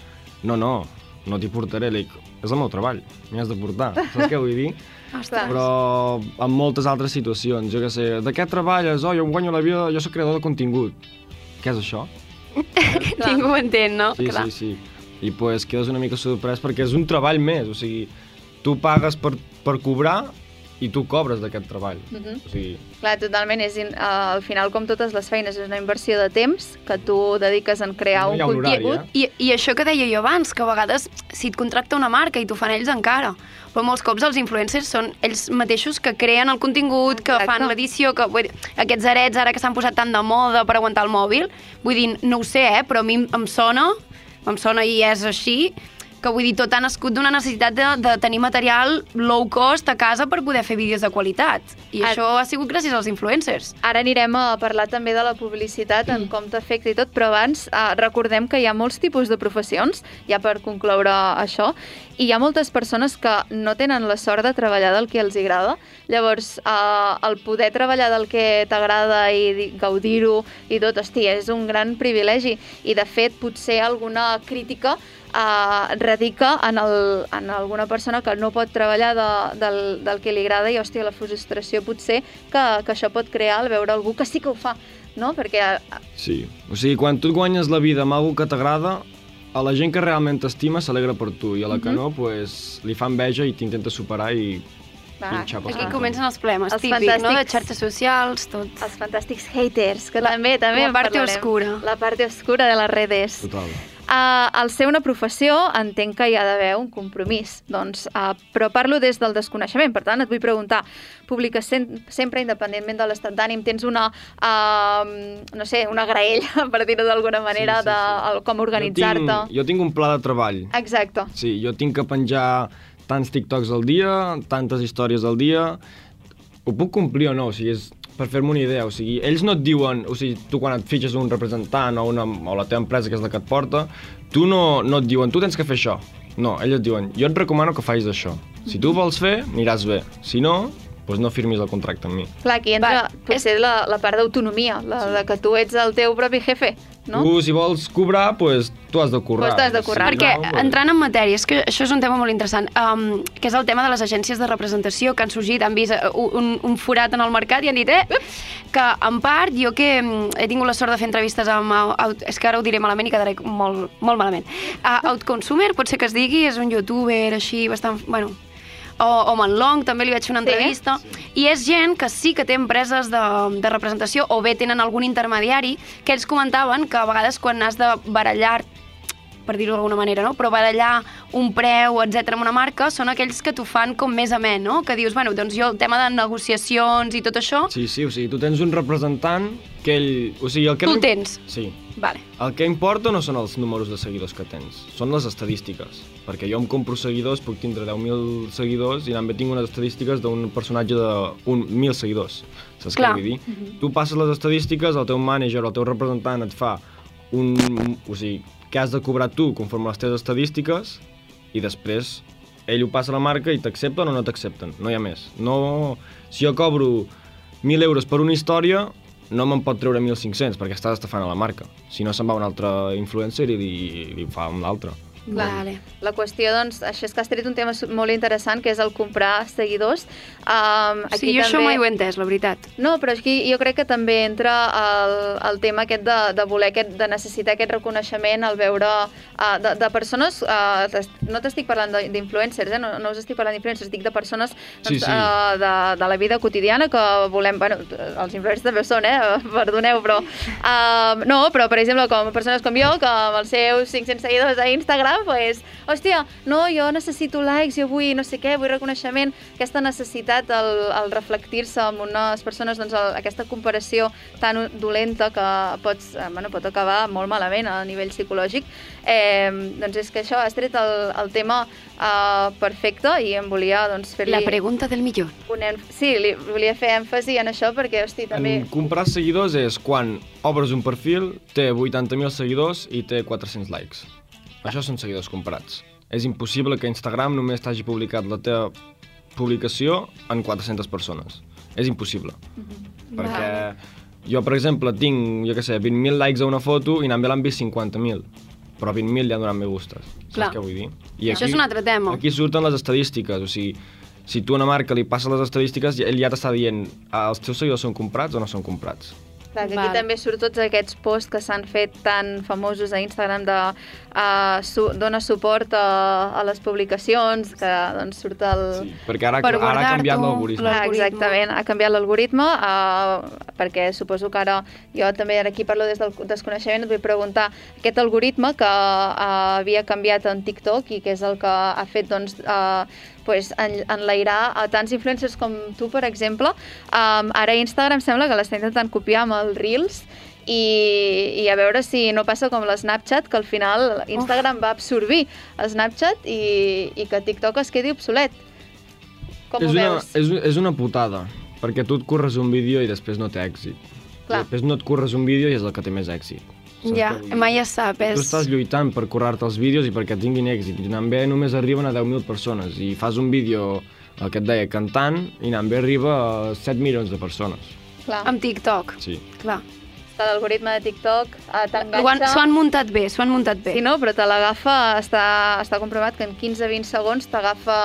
No, no, no t'hi portaré. Li dic, és el meu treball, m'hi has de portar. Saps què vull dir? Ostres. Però en moltes altres situacions, jo què sé, de què treballes? Oh, jo em guanyo la vida, jo sóc creador de contingut. Què és això? Ningú ho entén, no? Sí, Clar. sí, sí. I pues quedes una mica sorprès perquè és un treball més, o sigui, tu pagues per, per cobrar i tu cobres d'aquest treball. Mhm. O sigui, Clar, totalment. És, in- uh, al final, com totes les feines, és una inversió de temps que tu dediques en crear No un contingut. eh? I, I això que deia jo abans, que a vegades si et contracta una marca i t'ho fan ells encara, però molts cops els influencers són ells mateixos que creen el contingut, que Exacte. fan l'edició, que vull dir, aquests arets ara que s'han posat tan de moda per aguantar el mòbil, vull dir, no ho sé, eh, però a mi em- em sona, em sona i és així, que vull dir, tot ha nascut d'una necessitat de, de tenir material low cost a casa per poder fer vídeos de qualitat. I Ara- això ha sigut gràcies als influencers. Ara anirem a parlar també de la publicitat, en com t'afecta i tot, però abans eh, recordem que hi ha molts tipus de professions, ja per concloure això, i hi ha moltes persones que no tenen la sort de treballar del que els agrada. Llavors, eh, el poder treballar del que t'agrada i di- gaudir-ho i tot, hòstia, és un gran privilegi. I, de fet, potser alguna crítica eh, radica en, el, en alguna persona que no pot treballar de, del, del que li agrada i, hòstia, la frustració potser que, que això pot crear al veure algú que sí que ho fa, no? Perquè eh, sí. O sigui, quan tu guanyes la vida amb alguna que t'agrada, a la gent que realment t'estima s'alegra per tu i a la que Mhm. no, pues, li fa enveja i t'intenta superar i, Va, Aquí comencen els problemes, Els típic, no?, de fantàstics- xarxes socials, tot. els fantàstics haters, que també també la parlarem. oscura. La part oscura de les redes. Total. Uh, al ser una professió, entenc que hi ha d'haver un compromís, doncs, uh, però parlo des del desconeixement. Per tant, et vull preguntar, publiques sem sempre independentment de l'estat d'ànim, tens una, uh, no sé, una graella, per dir-ho d'alguna manera, Sí, sí, de sí. el- com Jo organitzar-te. tinc, jo tinc un pla de treball. Exacte. Sí, jo tinc que penjar tants TikToks al dia, tantes històries al dia... Ho puc complir o no? O sigui, és per fer-me una idea. O sigui, ells no et diuen... O sigui, tu quan et fitxes un representant o, una, o la teva empresa, que és la que et porta, tu no, no et diuen, tu tens que fer això. No, ells et diuen, jo et recomano que facis això. Si tu vols fer, aniràs bé. Si no, doncs no firmis el contracte amb mi. Clar, aquí entra Va, potser la, la part d'autonomia, la de que tu ets el teu propi jefe, no? Tu, si vols cobrar, doncs tu has de currar. Pues t'has de currar. Perquè, no, doncs- entrant en matèria, és que això és un tema molt interessant, um, que és el tema de les agències de representació que han sorgit, han vist eh, un, un forat en el mercat i han dit, eh, que en part, jo que mm, he tingut la sort de fer entrevistes amb... és que ara ho diré malament i quedaré molt, molt malament. Uh, Outconsumer, pot ser que es digui, és un youtuber així bastant... Bueno, o, o Manlong, també li vaig fer una Sí? entrevista, i és gent que sí que té empreses de, de representació o bé tenen algun intermediari, que ells comentaven que a vegades quan has de barallar per dir-ho d'alguna manera, no? però barallar un preu, etc amb una marca, són aquells que t'ho fan com més amè, no? Que dius, bueno, doncs jo el tema de negociacions i tot això, Sí, sí, o sigui, tu tens un representant que ell... O sigui, el que tu el tens. Sí. Vale. El que importa no són els números de seguidors que tens, són les estadístiques. Perquè jo em compro seguidors, puc tindre 10.000 seguidors i també tinc unes estadístiques d'un personatge de un 1.000 seguidors. Saps Clar. què vull dir? Tu passes les estadístiques, el teu mànager o el teu representant et fa un... O sigui, que has de cobrar tu conforme les teves estadístiques i després ell ho passa a la marca i t'accepten o no t'accepten, no hi ha més. No... Si jo cobro 1.000 euros per una història, no me'n pot treure 1.500 perquè estàs estafant a la marca. Si no, se'n va un altre influencer i li, li fa amb Vale. La qüestió, doncs, això és que has tret un tema molt interessant, que és el comprar seguidors. Um, Sí, jo això mai ho he entès, la veritat. No, però aquí jo crec que també entra el, el tema aquest de, de voler, aquest, de necessitar aquest reconeixement al veure uh, de, de persones, uh, no t'estic parlant de- d'influencers, eh? no, no us estic parlant d'influencers, estic de persones doncs, Sí, sí. Uh, de, de la vida quotidiana que volem, bueno, els influencers també ho són, eh? perdoneu, però uh, no, però per exemple com persones com jo, que amb els seus 500 seguidors a Instagram, pues, hòstia, no, jo necessito likes, jo vull no sé què, vull reconeixement, aquesta necessitat al, al reflectir-se amb unes persones, doncs el, aquesta comparació tan dolenta que pots, eh, bueno, pot acabar molt malament a nivell psicològic, eh, doncs és que això, has tret el, el tema eh, perfecte i em volia doncs, fer-li... La pregunta del millor. un Sí, li volia fer èmfasi en això perquè, hosti, també... En comprar seguidors és quan obres un perfil, té 80.000 seguidors i té 400 likes. Això són seguidors comprats. És impossible que Instagram només t'hagi publicat la teva publicació en 400 persones. És impossible. Perquè jo, per exemple, tinc, jo què sé, 20.000 likes a una foto i n'han l'han vist 50.000. Però 20.000 li han donat me gustes. Saps què vull dir? I Això és un altre tema. Aquí surten les estadístiques, o sigui, si tu a una marca li passes les estadístiques, ell ja t'està dient ah, els teus seguidors són comprats o no són comprats. Clar, que Val. aquí també surt tots aquests posts que s'han fet tan famosos a Instagram de uh, su dona suport a, a les publicacions, que doncs surt el... Sí, perquè ara, Per ara ha canviat l'algoritme. la- Ah, l'algoritme. exactament, ha canviat l'algoritme uh, perquè suposo que ara jo també ara aquí parlo des del desconeixement et vull preguntar aquest algoritme que uh, havia canviat en TikTok i que és el que ha fet doncs, uh, pues, en, enlairar a tants influencers com tu, per exemple. Um, ara Instagram sembla que l'està intentant copiar amb el Reels i, i a veure si no passa com la Snapchat, que al final Instagram va absorbir Snapchat i, i que TikTok es quedi obsolet. Com és ho una, veus? és, és una putada, perquè tu et curres un vídeo i després no té èxit. Clar. I després no et curres un vídeo i és el que té més èxit. Saps Ja, mai es sap. És... Tu estàs lluitant per currar-te els vídeos i perquè tinguin èxit. I anant bé només arriben a 10.000 persones. I fas un vídeo, el que et deia, cantant, i anant bé arriba a 7 milions de persones. Clar. Amb TikTok, Sí. clar. Que l'algoritme de TikTok eh, han- t'enganxa... S'ho han muntat bé, s'ho han muntat bé. Sí, no, però te l'agafa, està, està comprovat que en 15-20 segons t'agafa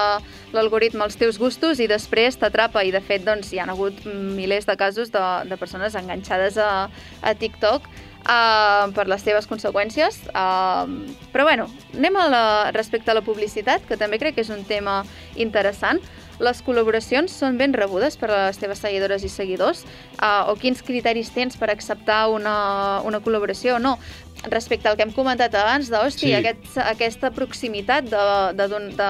l'algoritme als teus gustos i després t'atrapa i de fet doncs, hi ha hagut milers de casos de, de persones enganxades a, a TikTok uh, per les seves conseqüències. Uh, però bueno, anem a la, respecte a la publicitat, que també crec que és un tema interessant. Les col·laboracions són ben rebudes per a les teves seguidores i seguidors? Uh, o quins criteris tens per acceptar una, una col·laboració o no? Respecte al que hem comentat abans, de, hosti, Sí. aquest, aquesta proximitat de, de, d'un- de...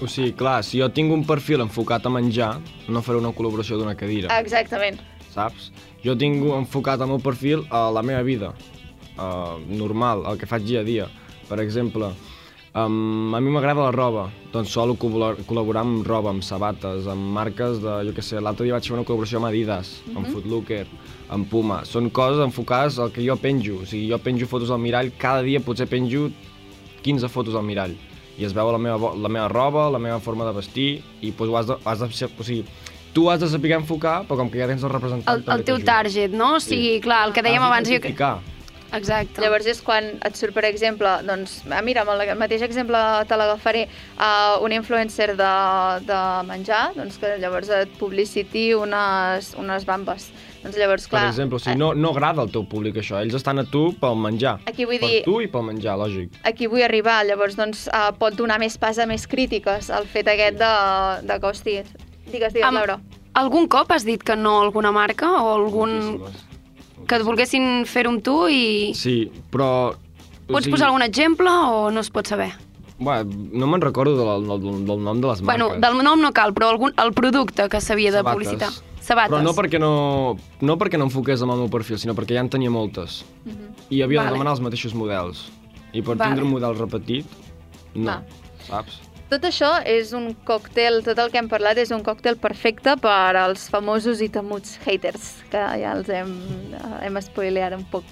O sigui, clar, si jo tinc un perfil enfocat a menjar, no faré una col·laboració d'una cadira, Exactament. saps? Jo tinc enfocat el meu perfil a la meva vida, uh, normal, el que faig dia a dia. Per exemple, um, a mi m'agrada la roba, doncs solo col·labor- col·laborar amb roba, amb sabates, amb marques de, jo què sé, l'altre dia vaig fer una col·laboració amb Adidas, amb Footlooker, amb Puma. Són coses enfocades al que jo penjo, o sigui, jo penjo fotos al mirall, cada dia potser penjo 15 fotos al mirall i es veu la meva, la meva roba, la meva forma de vestir i doncs, ho has de, has de, o sigui, tu has de saber enfocar, però com que ja tens el representant... El, el teu target, no? O sigui, Sí. clar, el que dèiem Has abans... Jo... d'identificar. Exacte. Llavors és quan et surt, per exemple, doncs, ah, mira, amb el mateix exemple te l'agafaré a un influencer de, de menjar, doncs que llavors et publiciti unes, unes bambes. Doncs llavors, Per clar... exemple, o sigui, no, no agrada al teu públic això, ells estan a tu pel menjar. Aquí vull per dir- tu i pel menjar, lògic. aquí vull arribar, llavors doncs, uh, pot donar més pas a més crítiques al fet aquest de, de que, hosti, digues, digues, Am- Laura. Algun cop has dit que no a alguna marca o algun... Moltíssimes. Que et volguessin fer-ho amb tu i... Sí, però... Pots posar algun exemple o no es pot saber? Bueno, no me'n recordo del, del, del nom de les Bueno, marques. del nom no cal, però algun, el producte que s'havia de publicitar. Sabates. Però no perquè no, no perquè no enfoqués amb el meu perfil, sinó perquè ja en tenia moltes. I havia Vale. de demanar els mateixos models. I per Vale. tindre un model repetit, no, Va. saps? Tot això és un còctel, tot el que hem parlat és un còctel perfecte per als famosos i temuts haters, que ja els hem, eh, hem spoileat un poc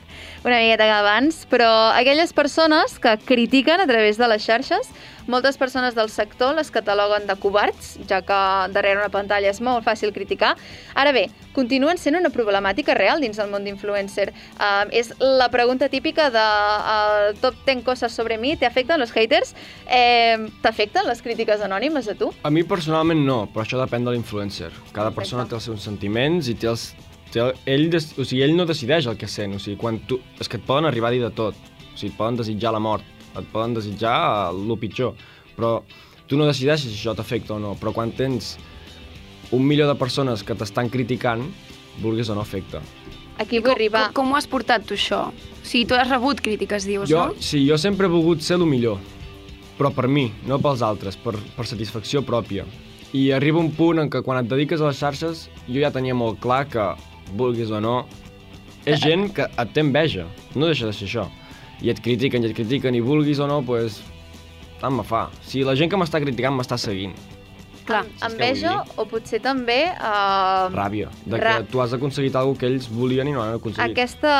una miqueta abans, però aquelles persones que critiquen a través de les xarxes, moltes persones del sector les cataloguen de covards, ja que darrere una pantalla és molt fàcil criticar. Ara bé, continuen sent una problemàtica real dins el món d'influencer. Uh, és la pregunta típica de uh, top 10 coses sobre mi, ¿te afecten los haters? Eh, T'afecten les crítiques anònimes a tu? A mi personalment no, però això depèn de l'influencer. Cada persona té els seus sentiments i té els... Té el, ell, des, o sigui, ell no decideix el que sent, o sigui, quan tu... És que et poden arribar a dir de tot. O sigui, et poden desitjar la mort, et poden desitjar el pitjor, però tu no decideixes si això t'afecta o no, però quan tens un milió de persones que t'estan criticant, vulguis o no afecta. Aquí vull arribar. Com, com ho has portat tu, això? O sigui, tu has rebut crítiques, dius, Jo, no? sí, jo sempre he volgut ser el millor, però per mi, no pels altres, per, per satisfacció pròpia. I arriba un punt en què quan et dediques a les xarxes, jo ja tenia molt clar que, vulguis o no, és gent que et té enveja, no deixa de ser això. I et critiquen, i et critiquen, i vulguis o no, doncs, pues, tant me fa. Si la gent que m'està criticant m'està seguint, Clar. Enveja o potser també... Uh, ràbia, de que tu has aconseguit alguna que ells volien i no han aconseguit. Aquesta,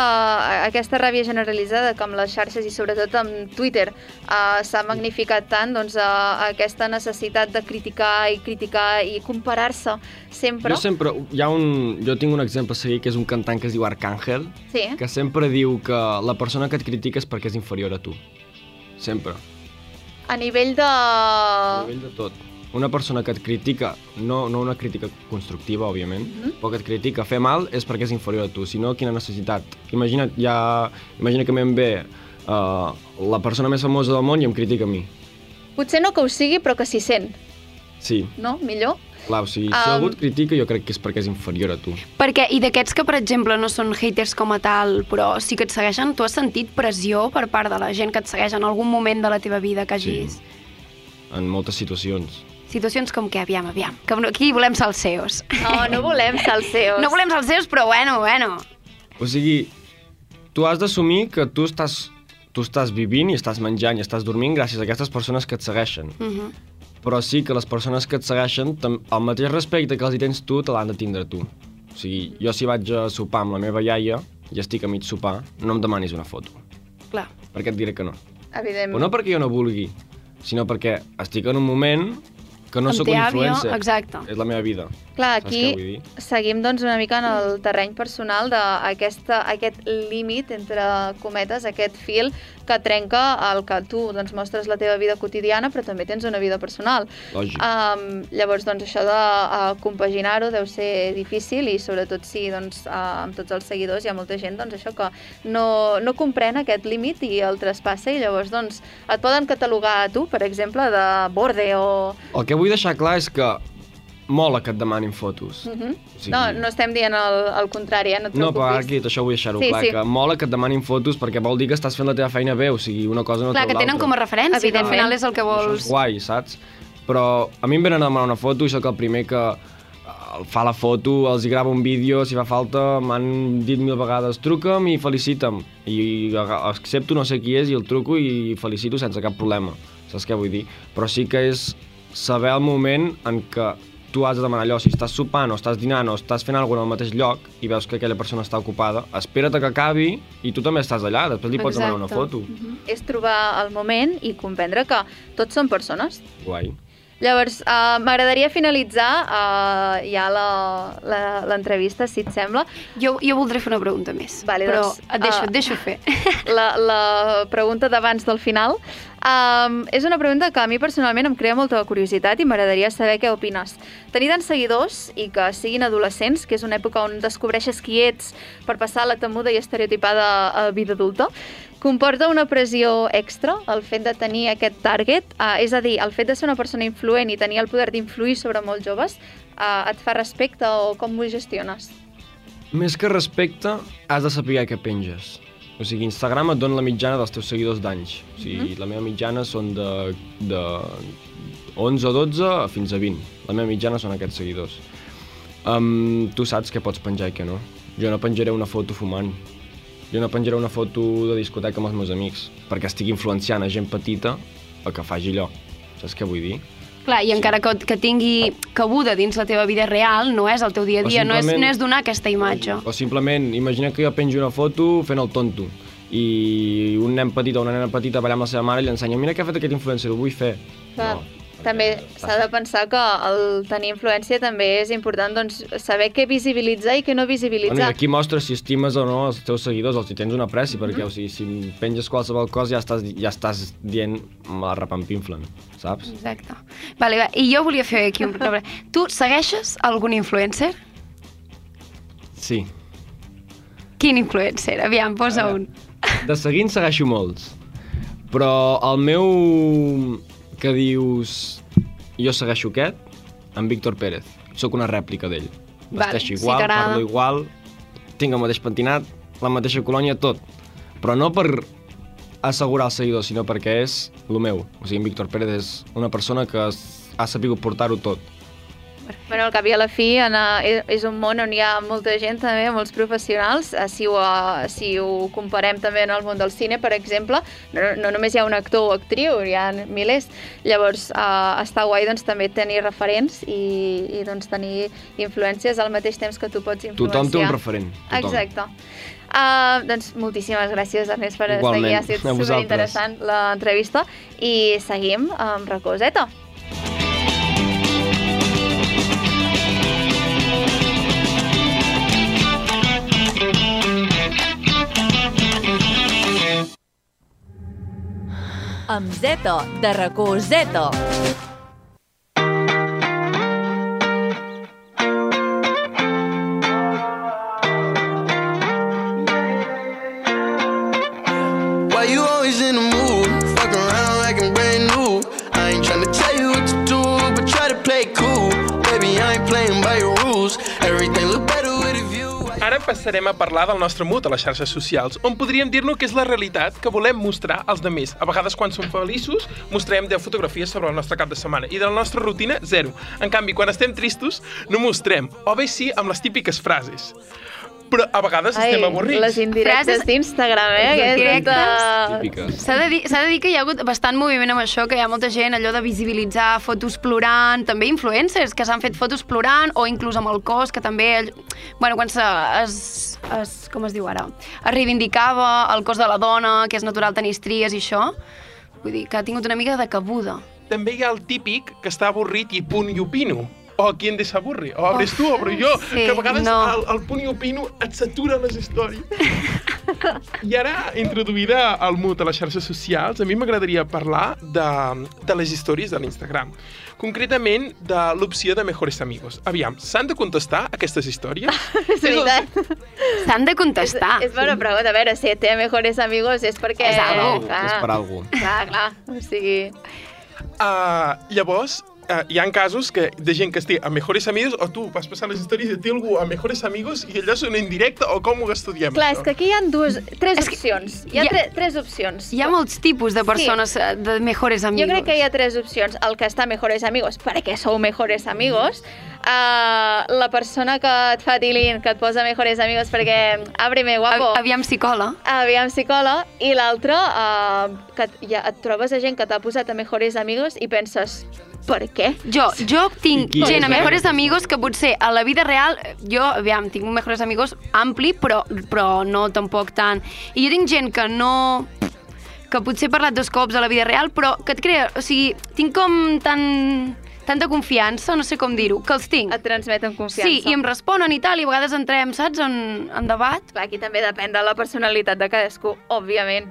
aquesta ràbia generalitzada que amb les xarxes i sobretot amb Twitter uh, s'ha magnificat tant, doncs uh, aquesta necessitat de criticar i criticar i comparar-se sempre. Jo sempre, hi ha un, jo tinc un exemple a seguir que és un cantant que es diu Arcángel, Sí, que sempre diu que la persona que et critica és perquè és inferior a tu. Sempre. a nivell de... A nivell de tot. Una persona que et critica, no, no una crítica constructiva, òbviament, mm -hmm. però que et critica fer mal és perquè és inferior a tu, si no, quina necessitat. Imagina't, ja, imagina que me'n ve uh, la persona més famosa del món i em critica a mi. Potser no que ho sigui, però que s'hi sent, Sí, no? Millor? clar, o sigui, si Um, algú et critica jo crec que és perquè és inferior a tu. Perquè, i d'aquests que, per exemple, no són haters com a tal, però sí que et segueixen, tu has sentit pressió per part de la gent que et segueix en algun moment de la teva vida que hagis... Sí. En moltes situacions. Situacions com que, aviam, aviam, que no- aquí volem salseos. No, no volem salseos. No volem salseos, però bueno, bueno. O sigui, tu has d'assumir que tu estàs, tu estàs vivint i estàs menjant i estàs dormint gràcies a aquestes persones que et segueixen. Uh -huh. Però sí que les persones que et segueixen, el mateix respecte que els hi tens tu, te l'han de tindre tu. O sigui, jo si vaig a sopar amb la meva iaia i estic a mig sopar, no em demanis una foto, Clar. perquè et diré que no. Evidentment. Però no perquè jo no vulgui, sinó perquè estic en un moment que no sóc un influencer. exacte. És la meva vida. Clar, aquí seguim doncs, una mica en el terreny personal d'aquest límit, entre cometes, aquest fil que trenca el que tu doncs, mostres la teva vida quotidiana, però també tens una vida personal. Lògic. Um, llavors, doncs, això de uh, compaginar-ho deu ser difícil i sobretot si doncs, uh, amb tots els seguidors hi ha molta gent doncs, això que no, no comprèn aquest límit i el traspassa i llavors doncs, et poden catalogar a tu, per exemple, de borde o... El que vull deixar clar és que mola que et demanin fotos. Uh -huh. O sigui- No, no estem dient el, el contrari, eh? no et No, però preocupis. aquí això vull deixar-ho Sí, clar, sí. que mola que et demanin fotos perquè vol dir que estàs fent la teva feina bé, o sigui, una cosa no Clar, treu que tenen l'altra. com a referència, que al Evidentment. final és el que Això vols... és guai, saps? Però a mi em venen a demanar una foto i sóc el primer que eh, fa la foto, els hi grava un vídeo, si fa falta, m'han dit mil vegades truca'm i felicita'm. I accepto no sé qui és i el truco i felicito sense cap problema. Saps què vull dir? Però sí que és saber el moment en què tu has de demanar allò, si estàs sopant o estàs dinant o estàs fent alguna cosa al mateix lloc i veus que aquella persona està ocupada, espera't a que acabi i tu també estàs allà, després li pots demanar una Exacte. foto. És trobar el moment i comprendre que tots són persones. Guai. Llavors, uh, m'agradaria finalitzar uh, ja la- la- l'entrevista, si et sembla. Jo, jo voldré fer una pregunta més, Vale, però doncs, et deixo, ah, et deixo fer. La, la pregunta d'abans del final. Um, és una pregunta que a mi personalment em crea molta curiositat i m'agradaria saber què opines. Tenir tants seguidors i que siguin adolescents, que és una època on descobreixes qui ets per passar la temuda i estereotipada vida adulta, comporta una pressió extra el fet de tenir aquest target, uh, és a dir, el fet de ser una persona influent i tenir el poder d'influir sobre molts joves, uh, et fa respecte o com ho gestiones? Més que respecte, has de saber què penges. O sigui, Instagram et dona la mitjana dels teus seguidors d'anys. O sigui, la meva mitjana són de, de 11 o 12 fins a 20. La meva mitjana són aquests seguidors. Um, tu saps què pots penjar i què no. Jo no penjaré una foto fumant. Jo no penjaré una foto de discoteca amb els meus amics, perquè estic influenciant a gent petita a que faci allò. Saps què vull dir? Clar, i encara que, que tingui cabuda dins la teva vida real, no és el teu dia a dia, no és, no és donar aquesta imatge. O simplement, imagina que jo penjo una foto fent el tonto i un nen petit o una nena petita ballant amb la seva mare i li ensenya mira què ha fet aquest influencer, ho vull fer. Clar, No, també s'ha de pensar que el tenir influència també és important doncs, saber què visibilitzar i què no Bueno, i visibilitzar. aquí mostres si estimes o no els teus seguidors, els hi tens una pressi, perquè o sigui, si penges qualsevol cosa ja estàs, ja estàs dient me la repampinflen, saps? Exacte. Vale, va. I jo volia fer aquí un... no, Tu segueixes algun influencer? Sí. Quin influencer? Aviam, posa un. De seguint segueixo molts, però el meu que dius jo segueixo aquest, en Víctor Pérez. Sóc una rèplica d'ell. Vale, Vesteixo sí igual, t'agrada. parlo igual, tinc el mateix pentinat, la mateixa colònia, tot. Però no per assegurar els seguidors, sinó perquè és el meu. O sigui, en Víctor Pérez és una persona que ha sabut portar-ho tot. Bueno, al cap i a la fi en, uh, és un món on hi ha molta gent també, molts professionals, uh, si, ho, uh, si ho comparem també en el món del cine, per exemple, no, no només hi ha un actor o actriu, hi ha milers, llavors uh, està guai doncs, també tenir referents i, i doncs, tenir influències al mateix temps que tu pots influenciar. Tothom té un referent. Tothom. Exacte. Uh, doncs moltíssimes gràcies, Ernest, per estar Igualment, aquí. Ha sigut superinteressant l'entrevista i seguim amb Racoseta. Amb Zeta, de racó Zeta. Passarem a parlar del nostre mood a les xarxes socials, on podríem dir-ne que és la realitat que volem mostrar als demés. A vegades, quan som feliços, mostrem 10 fotografies sobre el nostre cap de setmana i de la nostra rutina, zero. En canvi, quan estem tristos, no mostrem. O bé sí, amb les típiques frases. Però a vegades Ai, estem avorrits. les indirectes Frases- d'Instagram, eh? Indirectes. S'ha de, dir, de dir que hi ha hagut bastant moviment amb això, que hi ha molta gent allò de visibilitzar fotos plorant, també influencers que s'han fet fotos plorant, o inclús amb el cos, que també, ell- bueno, quan se, es, es, com es diu ara, es reivindicava el cos de la dona, que és natural tenir estries i això, vull dir que ha tingut una mica de cabuda. També hi ha el típic que està avorrit i punt i opino. O qui en desaburri. O obres tu, obro jo. sí, que a vegades no. el, el punt i opino et satura les històries. I ara, introduïda al mood a les xarxes socials, a mi m'agradaria parlar de, de les històries de l'Instagram. Concretament, de l'opció de Mejores Amigos. Aviam, s'han de contestar aquestes històries? És veritat. S'han de contestar. És, és bona pregunta. A veure, si té mejores amigos és perquè... És algo. Clar, És per algú. Clar, clar. O sigui... Uh, llavors, uh, hi han casos que, de gent que estigui a Mejores Amigos o tu vas passar les històries i té algú a Mejores Amigos i allò són en directe o com ho estudiem? Clar, és això? que aquí hi ha dues, tres És que opcions. Hi ha, hi ha- tre, tres opcions. Hi ha molts tipus de persones sí. de mejores amigos. Jo crec que hi ha tres opcions. El que està mejores amigos, perquè sou mejores amigos. Uh, la persona que et fa tilín, que et posa mejores amigos perquè ábreme guapo. A- Aviam psicòleg. Aviam psicòleg. I l'altre, uh, que ja et trobes a gent que t'ha posat a mejores amigos i penses, per què? Jo, jo tinc I qui gent a eh? mejores amigos que potser a la vida real, jo, aviam, tinc un mejores amigos ampli, però, però no tampoc tant. I jo tinc gent que no que potser he parlat dos cops a la vida real, però que et crea... O sigui, tinc com tan, tanta confiança, no sé com dir-ho, que els tinc. Et transmeten confiança. Sí, i em responen i tal, i a vegades entrem, saps, en, en debat. Clar, aquí també depèn de la personalitat de cadascú, òbviament.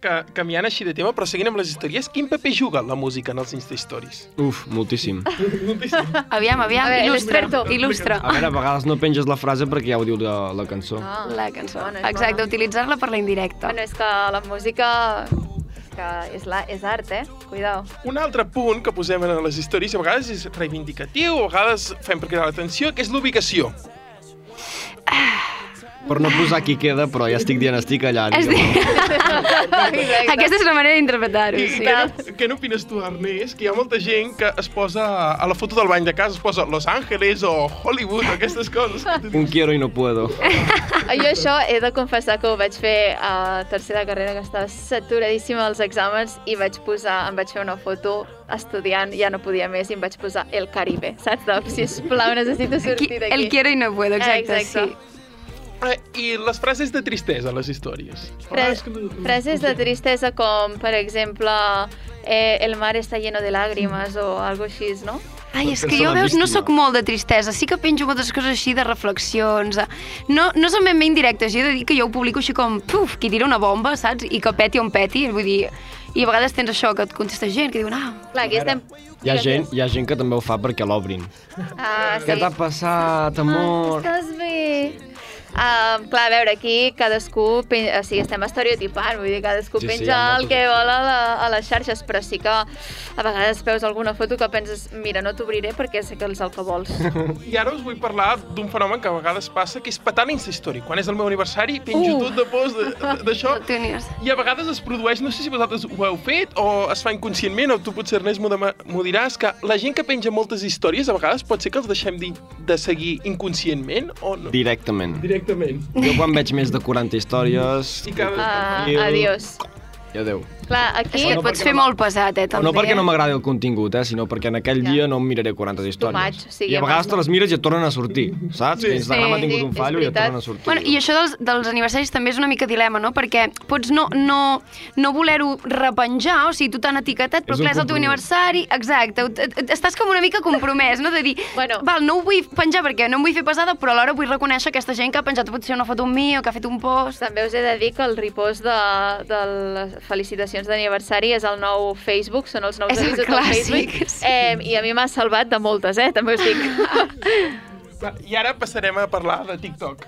Que, canviant així de tema, però seguint amb les històries, quin paper juga la música en els Insta Stories? Uf, moltíssim. Aviam, aviam, A veure, il·lustra, il·lustra. A veure, a vegades no penges la frase perquè ja ho diu la, la cançó. Ah, La cançó. bona, Exacte, utilitzar-la per la indirecta. Bueno, és que la música que és, la, és art, eh? Cuidao. Un altre punt que posem en les històries, a vegades és reivindicatiu, a vegades fem per cridar l'atenció, que és l'ubicació. Per no posar qui queda, però ja estic dient, estic allà. Dir... Aquesta és una manera d'interpretar-ho, sí. què, no- què n'opines tu, Ernest? Que hi ha molta gent que es posa a la foto del bany de casa, es posa Los Angeles o Hollywood, o aquestes coses. Un quiero y no puedo. Jo això he de confessar que ho vaig fer a tercera carrera, que estava saturadíssima als exàmens i vaig posar, em vaig fer una foto estudiant, ja no podia més, i em vaig posar el Caribe, saps? De, sisplau, necessito sortir d'aquí. El quiero y no puedo, exacte, exacte. sí. Eh, I les frases de tristesa les històries. Fres, que- frases de tristesa com, per exemple, eh, el mar està lleno de lágrimas o algo així, no? Ai, és que jo, veus, no sóc molt de tristesa. Sí que penjo moltes coses així de reflexions. eh. No, no són ben bé indirectes. Jo he de dir que jo ho publico així com, puf, qui tira una bomba, saps? I que peti on peti. Vull dir, i a vegades tens això, que et contesta gent, que diuen, ah, Clar, aquí estem... Hi ha, gent, hi ha gent que també ho fa perquè l'obrin. Ah, sí. Què t'ha passat, amor? Ah, estàs bé. Um, clar, a veure, aquí cadascú, pen... o sigui, estem estereotipant, vull dir, cadascú Sí, sí, sí, penja ha el que vol a, la, a les xarxes, però sí que a vegades veus alguna foto que penses, mira, no t'obriré perquè sé que és el que vols. I ara us vull parlar d'un fenomen que a vegades passa, que és petar l'Insta-story. Quan és el meu aniversari, penjo Uh. tot de post d'això. I a vegades es produeix, no sé si vosaltres ho heu fet o es fa inconscientment, o tu potser Ernest m'ho diràs, que la gent que penja moltes històries a vegades pot ser que els deixem de, de seguir inconscientment o no? Directament. Directament. Jo quan veig més de 40 històries... I cada... Uh, I el- adiós. I adeu. Clar, aquí... Que et pots fer molt pesat, eh, també. No perquè no m'agradi el contingut, eh, sinó perquè en aquell Ja. dia no em miraré 40 històries. much, o sigui, I a vegades abans te les mires i et tornen a sortir, saps? Sí. Que Instagram Sí, ha tingut sí, un fallo i et tornen a sortir. Bueno, i això dels, dels aniversaris també és una mica dilema, no? Perquè pots no, no, no voler-ho repenjar, o sigui, tu t'han etiquetat, però És clar, és el teu aniversari, exacte, estàs com una mica compromès, no? De dir, Bueno. val, no ho vull penjar perquè no em vull fer pesada, però alhora vull reconèixer aquesta gent que ha penjat potser una foto amb mi o que ha fet un post. També us he de dir que el repost de, de les felicitacions d'aniversari és el nou Facebook, són els nous És avisos del Facebook. sí. Eh, I a mi m'ha salvat de moltes, eh? També us dic. I ara passarem a parlar de TikTok.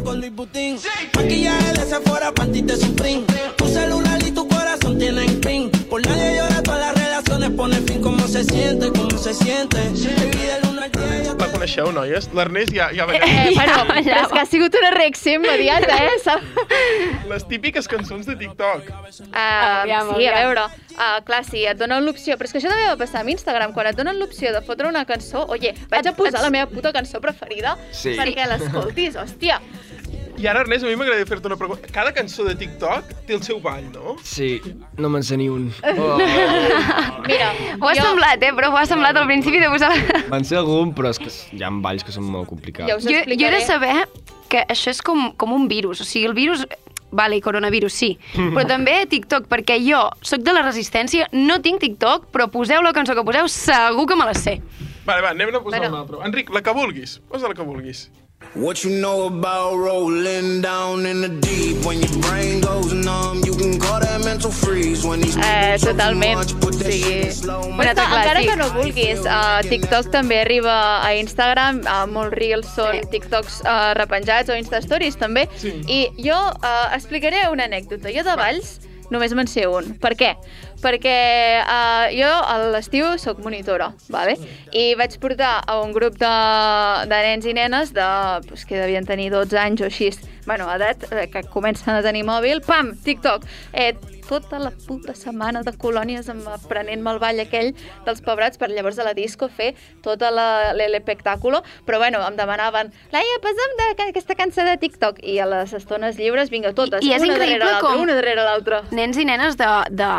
Con Luis Butín. Maquillaje de Sephora, panty de Supreme. Tu celular y tu corazón tienen pin. Por nadie llora, todas las relaciones pone fin. ¿Cómo se siente? ¿Cómo se siente? Baby, del 1 al 10 yo La coneixeu, noies? L'Ernest ja, ja la Eh, bueno, però és que ha sigut una reacció immediata, eh? S'ha- Les típiques cançons de TikTok. Uh, Aviam, sí, a aviam. veure, uh, clar, sí, et donen l'opció, però és que això també va passar amb Instagram, quan et donen l'opció de fotre una cançó, oye, vaig a posar la meva puta cançó preferida Sí. perquè l'escoltis, hòstia. I ara, Ernest, a mi m'agradaria fer-te una pregunta. Cada cançó de TikTok té el seu ball, no? Sí, no me'n sé ni un. Oh. Mira, Ho ha jo, semblat, eh? Però ho ha semblat al principi de posar... Me'n sé algun, però és que hi ha balls que són molt complicats. Us Jo, jo he de saber que això és com, com un virus. O sigui, el virus... Vale, coronavirus, sí. Però també TikTok, perquè jo sóc de la resistència, no tinc TikTok, però poseu la cançó que poseu, segur que me la sé. Vale, va, anem a posar Bueno. una altra. Enric, la que vulguis. Posa la que vulguis. What you know about rolling down in the deep? When your brain goes numb, you can call that mental freeze. When these Eh, totalment. much, put that Sí. shit in slow Bueno, Un altre que, encara clàssic. que no vulguis, a TikTok també arriba a Instagram, a molts reels són Sí. TikToks uh, repenjats o Insta Stories també, Sí. i jo uh, explicaré una anècdota. Jo de Valls només me'n sé un. Per què? Perquè uh, jo a l'estiu sóc monitora, vale? i vaig portar a un grup de, de nens i nenes de, pues, que devien tenir 12 anys o així, bueno, edat, eh, que comencen a tenir mòbil, pam, TikTok. Eh, tota la puta setmana de colònies amb aprenent-me el ball aquell dels pebrats per llavors a la disco fer tota la- l'espectàculo, però bueno, em demanaven Laia, posa'm de, aquesta cançó de TikTok i a les estones lliures, vinga, totes, I- i és una increïble darrere l'altra, com- una darrere l'altra. Nens i nenes de, de...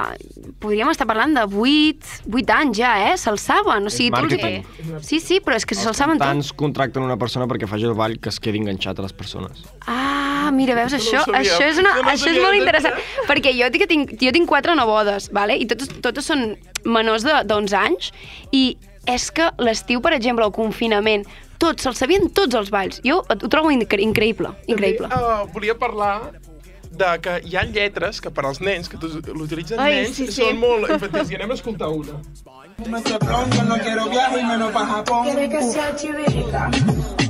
Podríem estar parlant de 8, 8 anys ja, eh? Se'l saben. O sigui, tu els... Sí, sí, però és que se'l saben tot. Tants contracten una persona perquè faci el ball que es quedi enganxat a les persones. Ah, mira, veus, No això, sabia. això, és, una, no això és molt interessant. veritat. Perquè jo que tinc, jo tinc quatre nebodes, vale? i totes, totes són menors de- d'11 anys, i és que l'estiu, per exemple, el confinament, tots, se'ls sabien tots els balls. Jo ho trobo incre increïble, increïble. També, uh, volia parlar de que hi ha lletres que per als nens, que l'utilitzen nens, sí, sí. són molt infantils. I anem a escoltar una. Me estoy pronto, no quiero viaje y menos para Japón. Quiere que sea chivirica,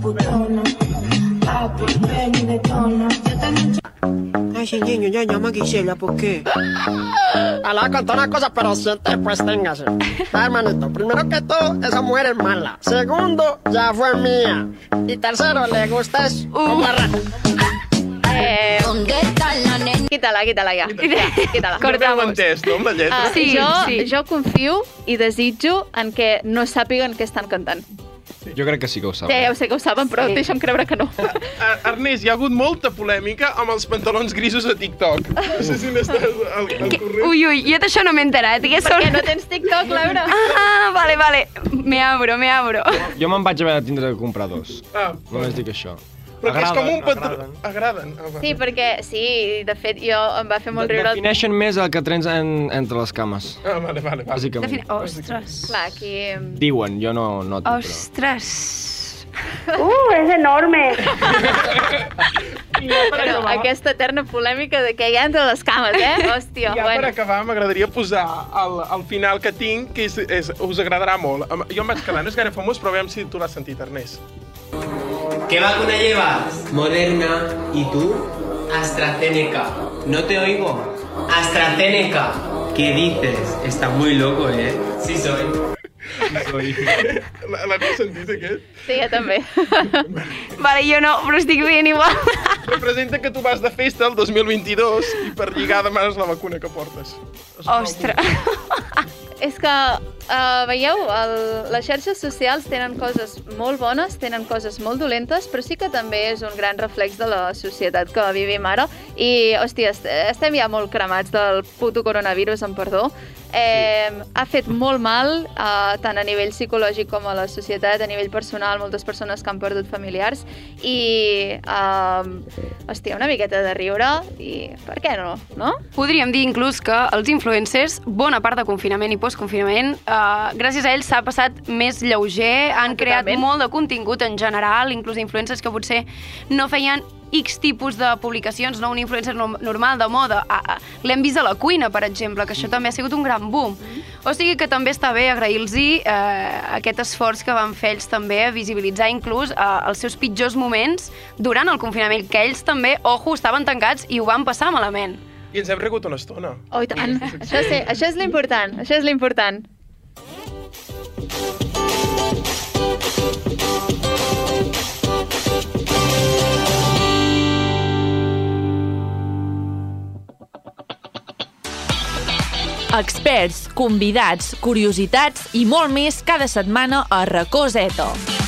putona, Ay, niño ya llama a Gisela, ¿por qué? Voy a contar una cosa, pero siente, pues téngase. Ah, hermanito, primero que todo, esa mujer es mala. Segundo, ya fue mía. Y tercero, le gusta es como arra- Eh, quita-la, quita-la ja. Quita-la. No m'heu entès, no, amb la lletra? Uh, Sí, jo, sí. jo confio i desitjo en que no sàpiguen què estan cantant. Jo crec que sí que ho Ja, saben. ja ho sé que ho saben, però Sí. deixa'm creure que no. A- Ernest, hi ha hagut molta polèmica amb els pantalons grisos a TikTok. No sé si n'estàs al, al corrent. ui, ui, jo d'això no m'he enterat. Que són... Perquè no tens TikTok, Laura. Ah, vale, vale. Me abro, me abro. Jo me'n vaig haver de tindre de comprar dos. Ah, Només dic això. Però que és com un Agraden, pantaló... Agraden. Ah, va. Sí, perquè, sí, de fet, jo em va fer molt riure... el- Defineixen més el que trens en, entre les cames, Ah, vale, vale, vale. bàsicament. Define... Ostres. Clar, aquí... Diuen, jo no noto, però... Ostres. Uh, es enorme. Ja per Bueno, acabar, aquesta eterna polèmica de què hi ha entre les cames, eh? Hòstia, ja per bueno. acabar m'agradaria posar el, el final que tinc, que és, és, us agradarà molt. Jo em vaig quedar, no és gaire famós, però veiem si tu l'has sentit, Ernest. ¿Qué vacuna llevas? Moderna. ¿Y tú? AstraZeneca. No te oigo. AstraZeneca. ¿Qué dices? Está muy loco, ¿eh? Sí soy. L- L'has sentit, aquest? Sí, jo també. Vale, jo no, però estic veient igual. Representa que tu vas de festa el 2022 i per lligar demanes la vacuna que portes. Ostres. És que, uh, veieu, el, les xarxes socials tenen coses molt bones, tenen coses molt dolentes, però sí que també és un gran reflex de la societat que vivim ara. I, hòstia, est estem ja molt cremats del puto coronavirus, amb perdó. Eh, ha fet molt mal, eh, tant a nivell psicològic com a la societat, a nivell personal, moltes persones que han perdut familiars, i, eh, hòstia, una miqueta de riure, i per què no, no? Podríem dir inclús que els influencers, bona part de confinament i postconfinament, eh, gràcies a ells s'ha passat més lleuger, han creat Totalment. molt de contingut en general, inclús influencers que potser no feien X tipus de publicacions, no un influencer no, normal de moda. A, a, L'hem vist a la cuina, per exemple, que això també ha sigut un gran boom. O sigui que també està bé agrair-los eh, aquest esforç que van fer ells també a visibilitzar inclús eh, els seus pitjors moments durant el confinament, que ells també, ojo, estaven tancats i ho van passar malament. I ens hem rigut una estona. Oh, i tant. Això, sí, això és l'important, això és l'important. Experts, convidats, curiositats i molt més cada setmana a Racó Zeto.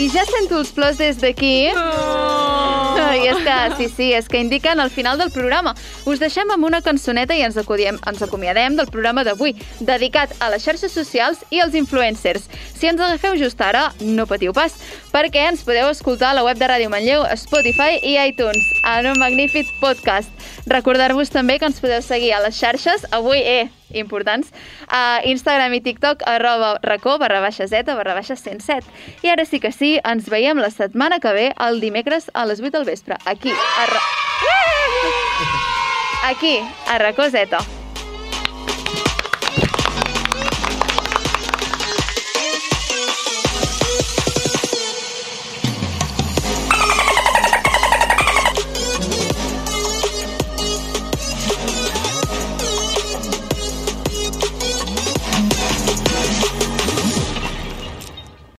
I ja sento els plors des d'aquí. Oh. I és que, sí, sí, és que indiquen al final del programa. Us deixem amb una cançoneta i ens, acudiem, ens acomiadem del programa d'avui, dedicat a les xarxes socials i als influencers. Si ens agafeu just ara, no patiu pas, perquè ens podeu escoltar a la web de Ràdio Manlleu, Spotify i iTunes, en un magnífic podcast. Recordar-vos també que ens podeu seguir a les xarxes, avui, eh, importants, a Instagram i TikTok, arroba racó, barra baixa zeta, barra baixa 107. I ara sí que sí, ens veiem la setmana que ve, el dimecres a les 8 del vespre, aquí, a, Ra... aquí, a Racó Zeta.